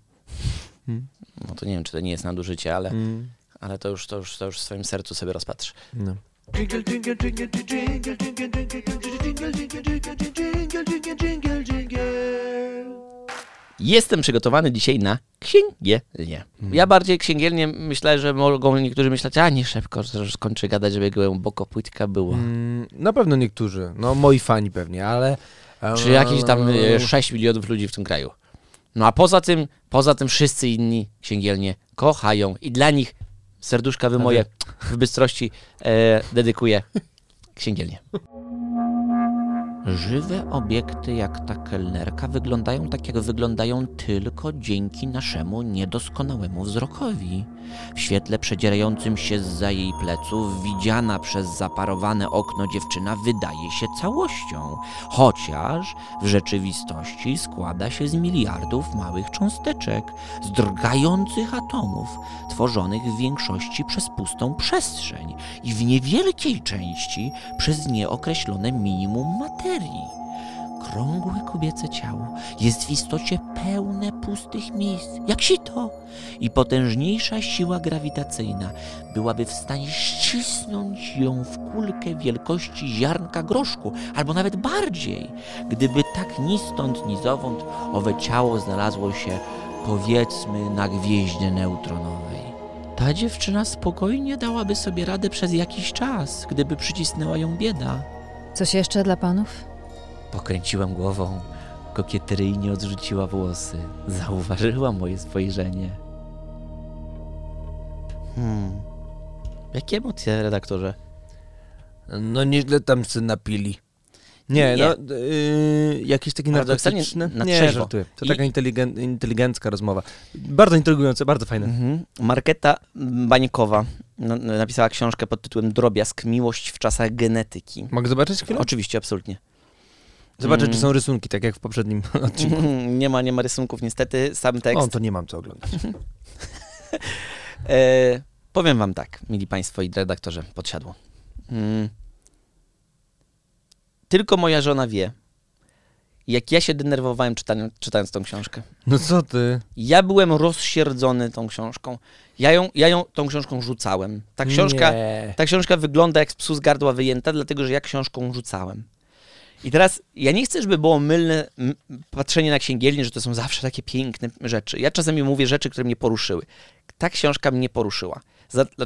No to nie wiem, czy to nie jest nadużycie, ale, Mm, ale to, już, to, już, to już w swoim sercu sobie rozpatrz. no. Jingle, jingle, jingle, jingle, jingle, jingle, jingle, jingle, jingle, jingle, jingle, jingle, jingle. Jestem przygotowany dzisiaj na księgielnię. Ja bardziej księgielnie myślę, że mogą niektórzy myśleć, a nie szybko, że skończę gadać, żeby głęboko płytka było. Mm, na pewno niektórzy, no moi fani pewnie, ale... Czy jakieś tam e, 6 milionów ludzi w tym kraju. No a poza tym, poza tym wszyscy inni księgielnie kochają i dla nich serduszka wy moje w bystrości e, dedykuję księgielnie. (laughs) Żywe obiekty jak ta kelnerka wyglądają tak, jak wyglądają tylko dzięki naszemu niedoskonałemu wzrokowi. W świetle przedzierającym się zza jej pleców, widziana przez zaparowane okno dziewczyna wydaje się całością, chociaż w rzeczywistości składa się z miliardów małych cząsteczek, z drgających atomów, tworzonych w większości przez pustą przestrzeń i w niewielkiej części przez nieokreślone minimum materii. Krągłe kobiece ciało jest w istocie pełne pustych miejsc, jak sito, i potężniejsza siła grawitacyjna byłaby w stanie ścisnąć ją w kulkę wielkości ziarnka groszku, albo nawet bardziej, gdyby tak ni stąd, ni zowąd owe ciało znalazło się, powiedzmy, na gwieździe neutronowej. Ta dziewczyna spokojnie dałaby sobie radę przez jakiś czas, gdyby przycisnęła ją bieda. Coś jeszcze dla panów? Pokręciłam głową, kokieteryjnie odrzuciła włosy, zauważyła moje spojrzenie. Hmm. Jakie emocje, redaktorze? No nieźle tam się napili. Nie, Nie. no yy, jakieś takie narkotyczne... na nie, żartuję. To I- taka inteligen, inteligencka rozmowa. Bardzo intrygujące, bardzo fajne. Mhm. Marketa Bańkowa na- napisała książkę pod tytułem Drobiazg, miłość w czasach genetyki. Mogę zobaczyć chwilę? Oczywiście, absolutnie. Zobaczę, Mm. czy są rysunki, tak jak w poprzednim (laughs) odcinku. (laughs) Nie ma, nie ma rysunków niestety, sam tekst. O, to nie mam co oglądać. (laughs) E, powiem wam tak, mili państwo i redaktorze, podsiadło. Mm. Tylko moja żona wie, jak ja się denerwowałem czytając, czytając tą książkę. No co ty? Ja byłem rozsierdzony tą książką. Ja ją, ja ją tą książką rzucałem. Ta książka, Nie. ta książka wygląda jak z psu z gardła wyjęta, dlatego że ja książką rzucałem. I teraz ja nie chcę, żeby było mylne m, patrzenie na księgielnię, że to są zawsze takie piękne rzeczy. Ja czasami mówię rzeczy, które mnie poruszyły. Ta książka mnie poruszyła.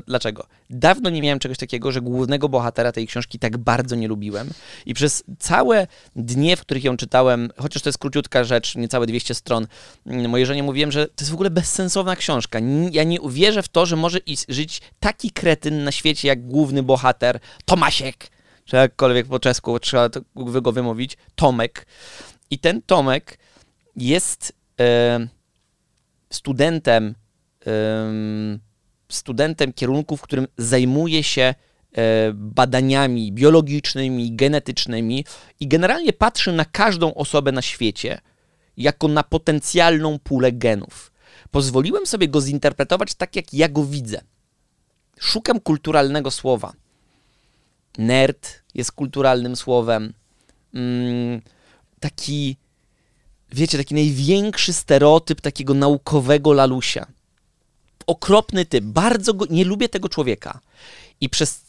Dlaczego? Dawno nie miałem czegoś takiego, że głównego bohatera tej książki tak bardzo nie lubiłem. I przez całe dnie, w których ją czytałem, chociaż to jest króciutka rzecz, niecałe 200 stron, mm, mojej żonie mówiłem, że to jest w ogóle bezsensowna książka. Ja nie uwierzę w to, że może żyć taki kretyn na świecie jak główny bohater Tomasiek, czy jakkolwiek po czesku trzeba to go wymówić, Tomek. I ten Tomek jest e, studentem, em, studentem kierunku, w którym zajmuje się e, badaniami biologicznymi, genetycznymi i generalnie patrzy na każdą osobę na świecie jako na potencjalną pulę genów. Pozwoliłem sobie go zinterpretować tak, jak ja go widzę. Szukam kulturalnego słowa. Nerd jest kulturalnym słowem. Mm, taki, wiecie, taki największy stereotyp takiego naukowego lalusia. Okropny typ. Bardzo go, nie lubię tego człowieka. I przez,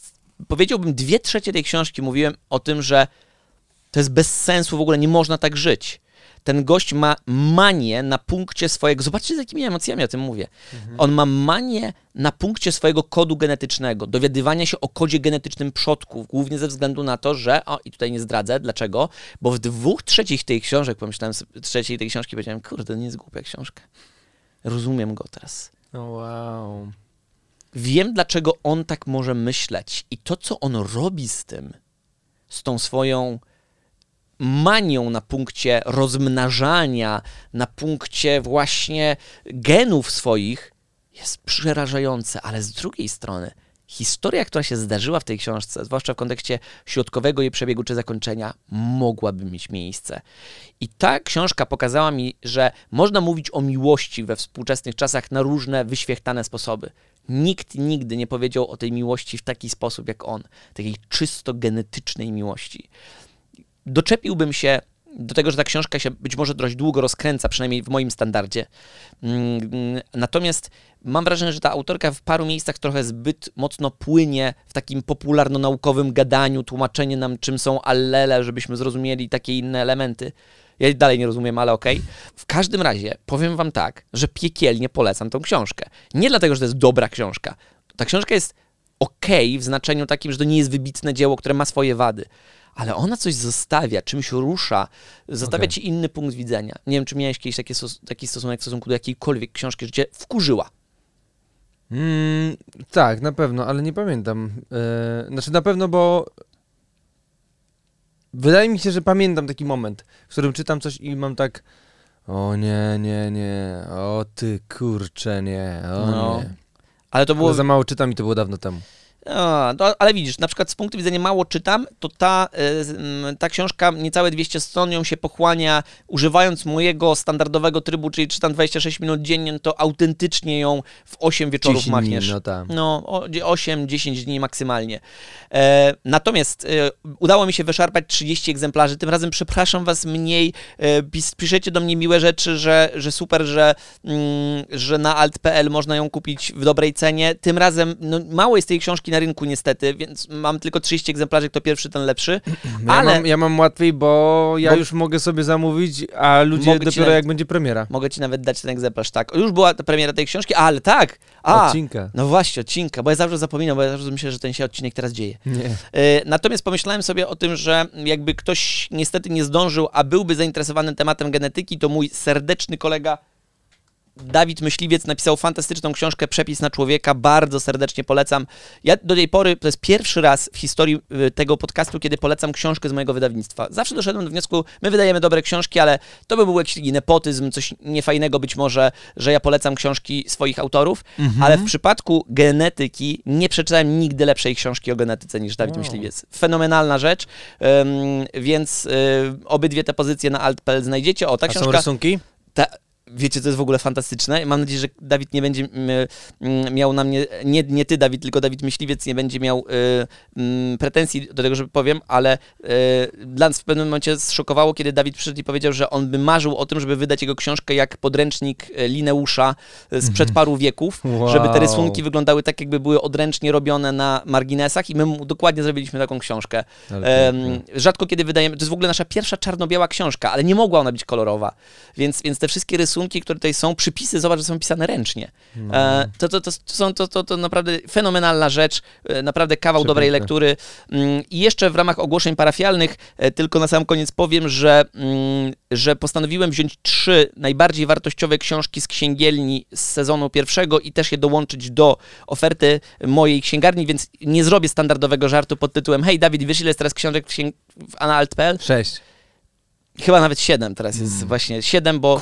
powiedziałbym, dwie trzecie tej książki mówiłem o tym, że to jest bez sensu, w ogóle nie można tak żyć. Ten gość ma manię na punkcie swojego. Zobaczcie, z jakimi emocjami o tym mówię. On ma manię na punkcie swojego kodu genetycznego, dowiadywania się o kodzie genetycznym przodków, głównie ze względu na to, że. O, i tutaj nie zdradzę, dlaczego, bo w dwóch trzecich tej książek, pomyślałem, trzeciej tej książki, powiedziałem, kurde, to nie jest głupia książka. Rozumiem go teraz. O, wow. Wiem, dlaczego on tak może myśleć i to, co on robi z tym, z tą swoją manią na punkcie rozmnażania, na punkcie właśnie genów swoich, jest przerażające, ale z drugiej strony historia, która się zdarzyła w tej książce, zwłaszcza w kontekście środkowego jej przebiegu czy zakończenia, mogłaby mieć miejsce. I ta książka pokazała mi, że można mówić o miłości we współczesnych czasach na różne wyświechtane sposoby. Nikt nigdy nie powiedział o tej miłości w taki sposób jak on, takiej czysto genetycznej miłości doczepiłbym się do tego, że ta książka się być może dość długo rozkręca, przynajmniej w moim standardzie. Mm, Natomiast mam wrażenie, że ta autorka w paru miejscach trochę zbyt mocno płynie w takim popularno-naukowym gadaniu, tłumaczenie nam, czym są allele, żebyśmy zrozumieli takie inne elementy. Ja dalej nie rozumiem, ale okej. W każdym razie powiem wam tak, że piekielnie polecam tą książkę. Nie dlatego, że to jest dobra książka. Ta książka jest okej w znaczeniu takim, że to nie jest wybitne dzieło, które ma swoje wady. Ale ona coś zostawia, czymś rusza, zostawia Okej. ci inny punkt widzenia. Nie wiem, czy miałeś kiedyś taki, stos- taki stosunek w stosunku do jakiejkolwiek książki, że cię wkurzyła. Mm, tak, na pewno, ale nie pamiętam. E, znaczy na pewno, bo Wydaje mi się, że pamiętam taki moment, w którym czytam coś i mam tak. O nie, nie, nie. O ty kurcze, nie. O No. nie. Ale to było Było za mało czytam i to było dawno temu. A, to, ale widzisz, na przykład z punktu widzenia mało czytam, to ta, e, ta książka niecałe 200 stron ją się pochłania, używając mojego standardowego trybu, czyli czytam 26 minut dziennie, to autentycznie ją w 8 wieczorów 10 dni, machniesz. no tam. No, 8-10 dni maksymalnie. E, natomiast e, udało mi się wyszarpać 30 egzemplarzy. Tym razem przepraszam was mniej. E, pis, piszecie do mnie miłe rzeczy, że, że super, że, mm, że na alt.pl można ją kupić w dobrej cenie. Tym razem no, mało jest tej książki na rynku niestety, więc mam tylko 30 egzemplarzy, kto pierwszy, ten lepszy. (clears throat) Ja, Ale mam, ja mam łatwiej, bo ja Bo- już mogę sobie zamówić, a ludzie Mogę dopiero nawet- jak będzie premiera. mogę ci nawet dać ten egzemplarz. Tak, już była ta premiera tej książki, ale tak. A, Odcinka. no właśnie, odcinka, bo ja zawsze zapominam, bo ja zawsze myślę, że ten się odcinek teraz dzieje. Nie. E, Natomiast pomyślałem sobie o tym, że jakby ktoś niestety nie zdążył, a byłby zainteresowany tematem genetyki, to mój serdeczny kolega Dawid Myśliwiec napisał fantastyczną książkę Przepis na człowieka. Bardzo serdecznie polecam. Ja do tej pory, to jest pierwszy raz w historii y, tego podcastu, kiedy polecam książkę z mojego wydawnictwa. Zawsze doszedłem do wniosku, my wydajemy dobre książki, ale to by był jakiś nepotyzm, coś niefajnego być może, że ja polecam książki swoich autorów, ale w przypadku genetyki nie przeczytałem nigdy lepszej książki o genetyce niż Dawid Wow. Myśliwiec. Fenomenalna rzecz, ym, więc y, obydwie te pozycje na alt.pl znajdziecie. O, ta A są książka... rysunki? Ta, wiecie, co jest w ogóle fantastyczne? Mam nadzieję, że Dawid nie będzie mm, mm, miał na mnie, nie, nie ty Dawid, tylko Dawid Myśliwiec nie będzie miał y, mm, pretensji do tego, że powiem, ale y, dla nas w pewnym momencie zszokowało, kiedy Dawid przyszedł i powiedział, że on by marzył o tym, żeby wydać jego książkę jak podręcznik y, Lineusza y, sprzed paru wieków, Wow. żeby te rysunki wyglądały tak, jakby były odręcznie robione na marginesach i my mu dokładnie zrobiliśmy taką książkę. Ale rzadko kiedy wydajemy, to jest w ogóle nasza pierwsza czarno-biała książka, ale nie mogła ona być kolorowa, więc, więc te wszystkie rysunki, które tutaj są, przypisy, zobacz, że są pisane ręcznie. No. E, to, to, to, są, to, to, to naprawdę fenomenalna rzecz, e, naprawdę kawał dobrej lektury. Mm, I jeszcze w ramach ogłoszeń parafialnych, e, tylko na sam koniec powiem, że, mm, że postanowiłem wziąć trzy najbardziej wartościowe książki z księgielni z sezonu pierwszego i też je dołączyć do oferty mojej księgarni, więc nie zrobię standardowego żartu pod tytułem Hej Dawid, wiesz ile jest teraz książek w, księg- w Analt.pl? Sześć. Chyba nawet 7 teraz jest Mm. właśnie 7, bo.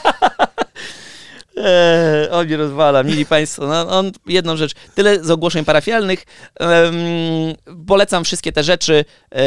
Eee, on mnie rozwala, mili Państwo. No, on, jedną rzecz, tyle z ogłoszeń parafialnych. Em, polecam wszystkie te rzeczy. E,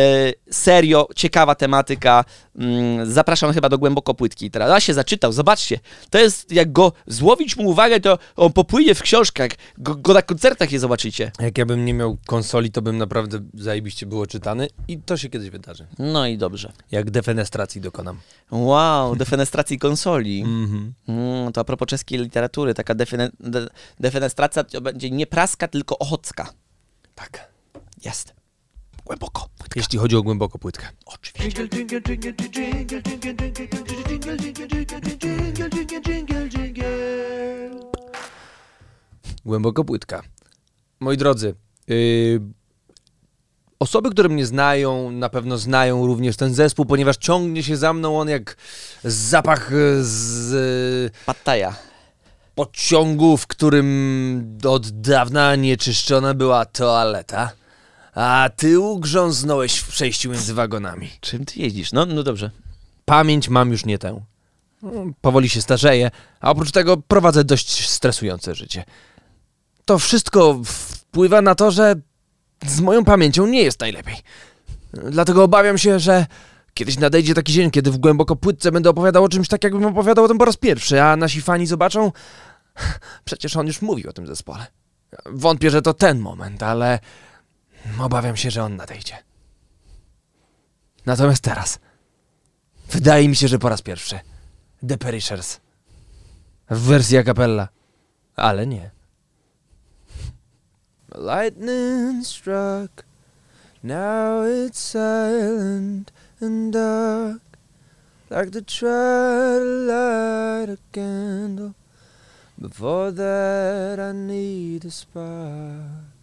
serio, ciekawa tematyka. Mm, zapraszam chyba do głęboko płytki. Teraz a się zaczytał, zobaczcie. To jest jak go złowić mu uwagę, to on popłynie w książkach. Go, go na koncertach je zobaczycie. Jak ja bym nie miał konsoli, to bym naprawdę zajebiście było czytany i to się kiedyś wydarzy. No i dobrze. Jak defenestracji dokonam. Wow, defenestracji konsoli. Mhm. Mm, to a propos czeskiej literatury, taka defene, de, defenestracja to będzie nie praska, tylko ochocka. Tak. Jest. Głęboko. Płytka. Jeśli chodzi o głęboko płytkę. Oczywiście. Głęboko płytka. Moi drodzy, yy, Osoby, które mnie znają, na pewno znają również ten zespół, ponieważ ciągnie się za mną on jak zapach y, z. Pattaja pociągu, w którym od dawna nieczyszczona była toaleta, a ty ugrząznąłeś w przejściu między wagonami. Czym ty jeździsz? No, no dobrze. Pamięć mam już nie tę. No, Powoli się starzeję, a oprócz tego prowadzę dość stresujące życie. To wszystko wpływa na to, że z moją pamięcią nie jest najlepiej. Dlatego obawiam się, że kiedyś nadejdzie taki dzień, kiedy w głęboko płytce będę opowiadał o czymś tak, jakbym opowiadał o tym po raz pierwszy, a nasi fani zobaczą... (laughs) Przecież on już mówił o tym zespole. Wątpię, że to ten moment, ale obawiam się, że on nadejdzie. Natomiast teraz... Wydaje mi się, że po raz pierwszy. The Perishers. W wersji a. Ale nie. Lightning struck. Now it's silent and dark. Like to try to light a candle. Before that, I need a spark.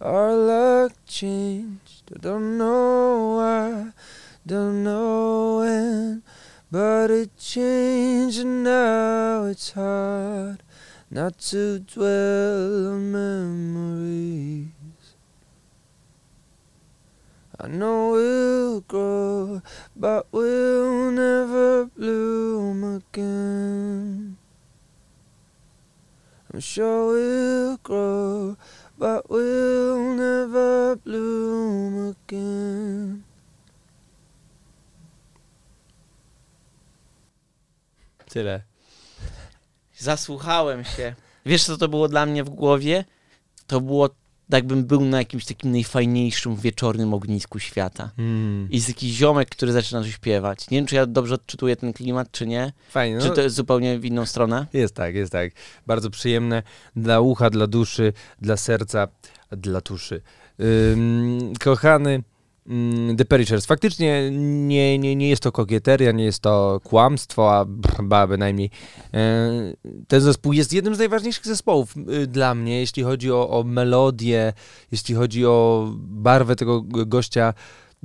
Our luck changed. I don't know why, don't know when, but it changed and now it's hard not to dwell on memories. I know we'll grow, but we'll never bloom again. I'm sure we'll grow, but we'll never bloom again. Tyle. Zasłuchałem się. Wiesz, co to było dla mnie w głowie? To było, jakbym był na jakimś takim najfajniejszym wieczornym ognisku świata. Mm. I jest jakiś ziomek, który zaczyna coś śpiewać. Nie wiem, czy ja dobrze odczytuję ten klimat, czy nie. Fajnie. Czy no- to jest zupełnie w inną stronę? Jest tak, jest tak. Bardzo przyjemne dla ucha, dla duszy, dla serca, dla tuszy. Ym, kochany The Perishers, faktycznie nie, nie, nie jest to kokieteria, nie jest to kłamstwo, a ba, bynajmniej. Yy, ten zespół jest jednym z najważniejszych zespołów y, dla mnie, jeśli chodzi o, o melodię, jeśli chodzi o barwę tego gościa.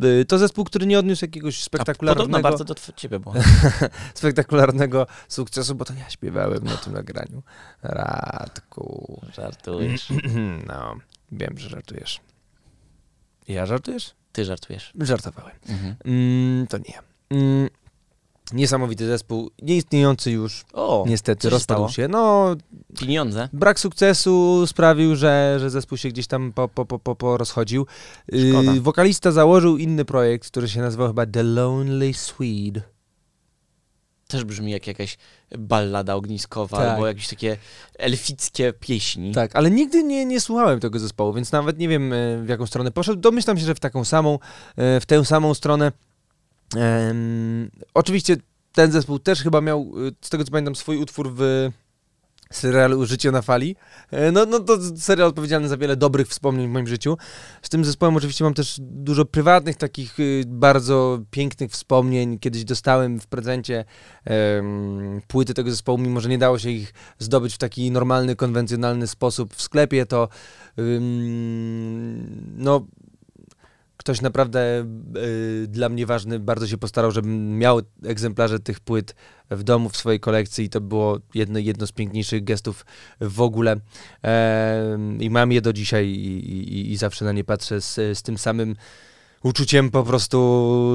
Y, To zespół, który nie odniósł jakiegoś A spektakularnego podobno bardzo do ciebie było. (laughs) spektakularnego sukcesu, bo to ja śpiewałem na tym nagraniu. Radku. Żartujesz. (clears throat) No, wiem, że żartujesz. Ja żartujesz? Ty żartujesz. Żartowałem. Mhm. Mm, to nie ja. Mm, niesamowity zespół, nieistniejący już, O, niestety, rozpadł się. No, pieniądze. brak sukcesu sprawił, że, że zespół się gdzieś tam po, po, po, po, rozchodził. Szkoda. wokalista założył inny projekt, który się nazywał chyba The Lonely Swede. Też brzmi jak jakaś ballada ogniskowa Tak. albo jakieś takie elfickie pieśni. Tak, ale nigdy nie, nie słuchałem tego zespołu, więc nawet nie wiem e, w jaką stronę poszedł. Domyślam się, że w taką samą, e, w tę samą stronę. Oczywiście ten zespół też chyba miał, e, z tego co pamiętam, swój utwór w serialu Życie na fali. E, No, no to serial odpowiedzialny za wiele dobrych wspomnień w moim życiu. Z tym zespołem oczywiście mam też dużo prywatnych, takich y, bardzo pięknych wspomnień. Kiedyś dostałem w prezencie em, płyty tego zespołu, mimo że nie dało się ich zdobyć w taki normalny, konwencjonalny sposób w sklepie, to ym, no ktoś naprawdę y, dla mnie ważny bardzo się postarał, żebym miał egzemplarze tych płyt w domu, w swojej kolekcji i to było jedno, jedno z piękniejszych gestów w ogóle. Em, I mam je do dzisiaj i, i, i zawsze na nie patrzę z, z tym samym uczuciem po prostu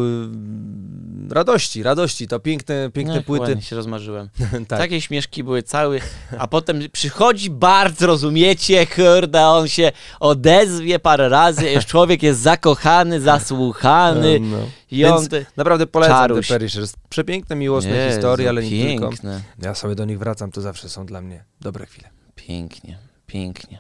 mm, radości, radości. To piękne, piękne Ech, płyty. ładnie się rozmarzyłem. (laughs) tak. Takie śmieszki były cały, a potem przychodzi Bart, rozumiecie, kurde, on się odezwie parę razy, już człowiek jest zakochany, zasłuchany No. i on... Więc naprawdę polecam Czaruś. The Perishers. Przepiękne, miłosne Jezu, historie, ale nie tylko. piękne, Ja sobie do nich wracam, to zawsze są dla mnie dobre chwile. pięknie, pięknie.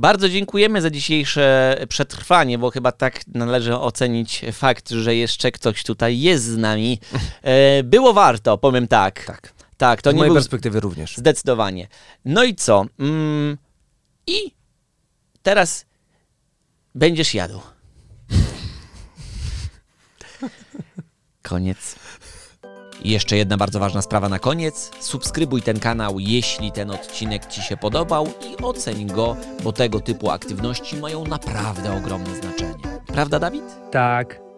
Bardzo dziękujemy za dzisiejsze przetrwanie, bo chyba tak należy ocenić fakt, że jeszcze ktoś tutaj jest z nami. E, było warto, powiem tak. Tak. Tak, to Z nie mojej był perspektywy również. Zdecydowanie. No i co? Mm, I teraz będziesz jadł. (laughs) Koniec. I jeszcze jedna bardzo ważna sprawa na koniec. Subskrybuj ten kanał, jeśli ten odcinek Ci się podobał i oceń go, bo tego typu aktywności mają naprawdę ogromne znaczenie. Prawda, Dawid? Tak.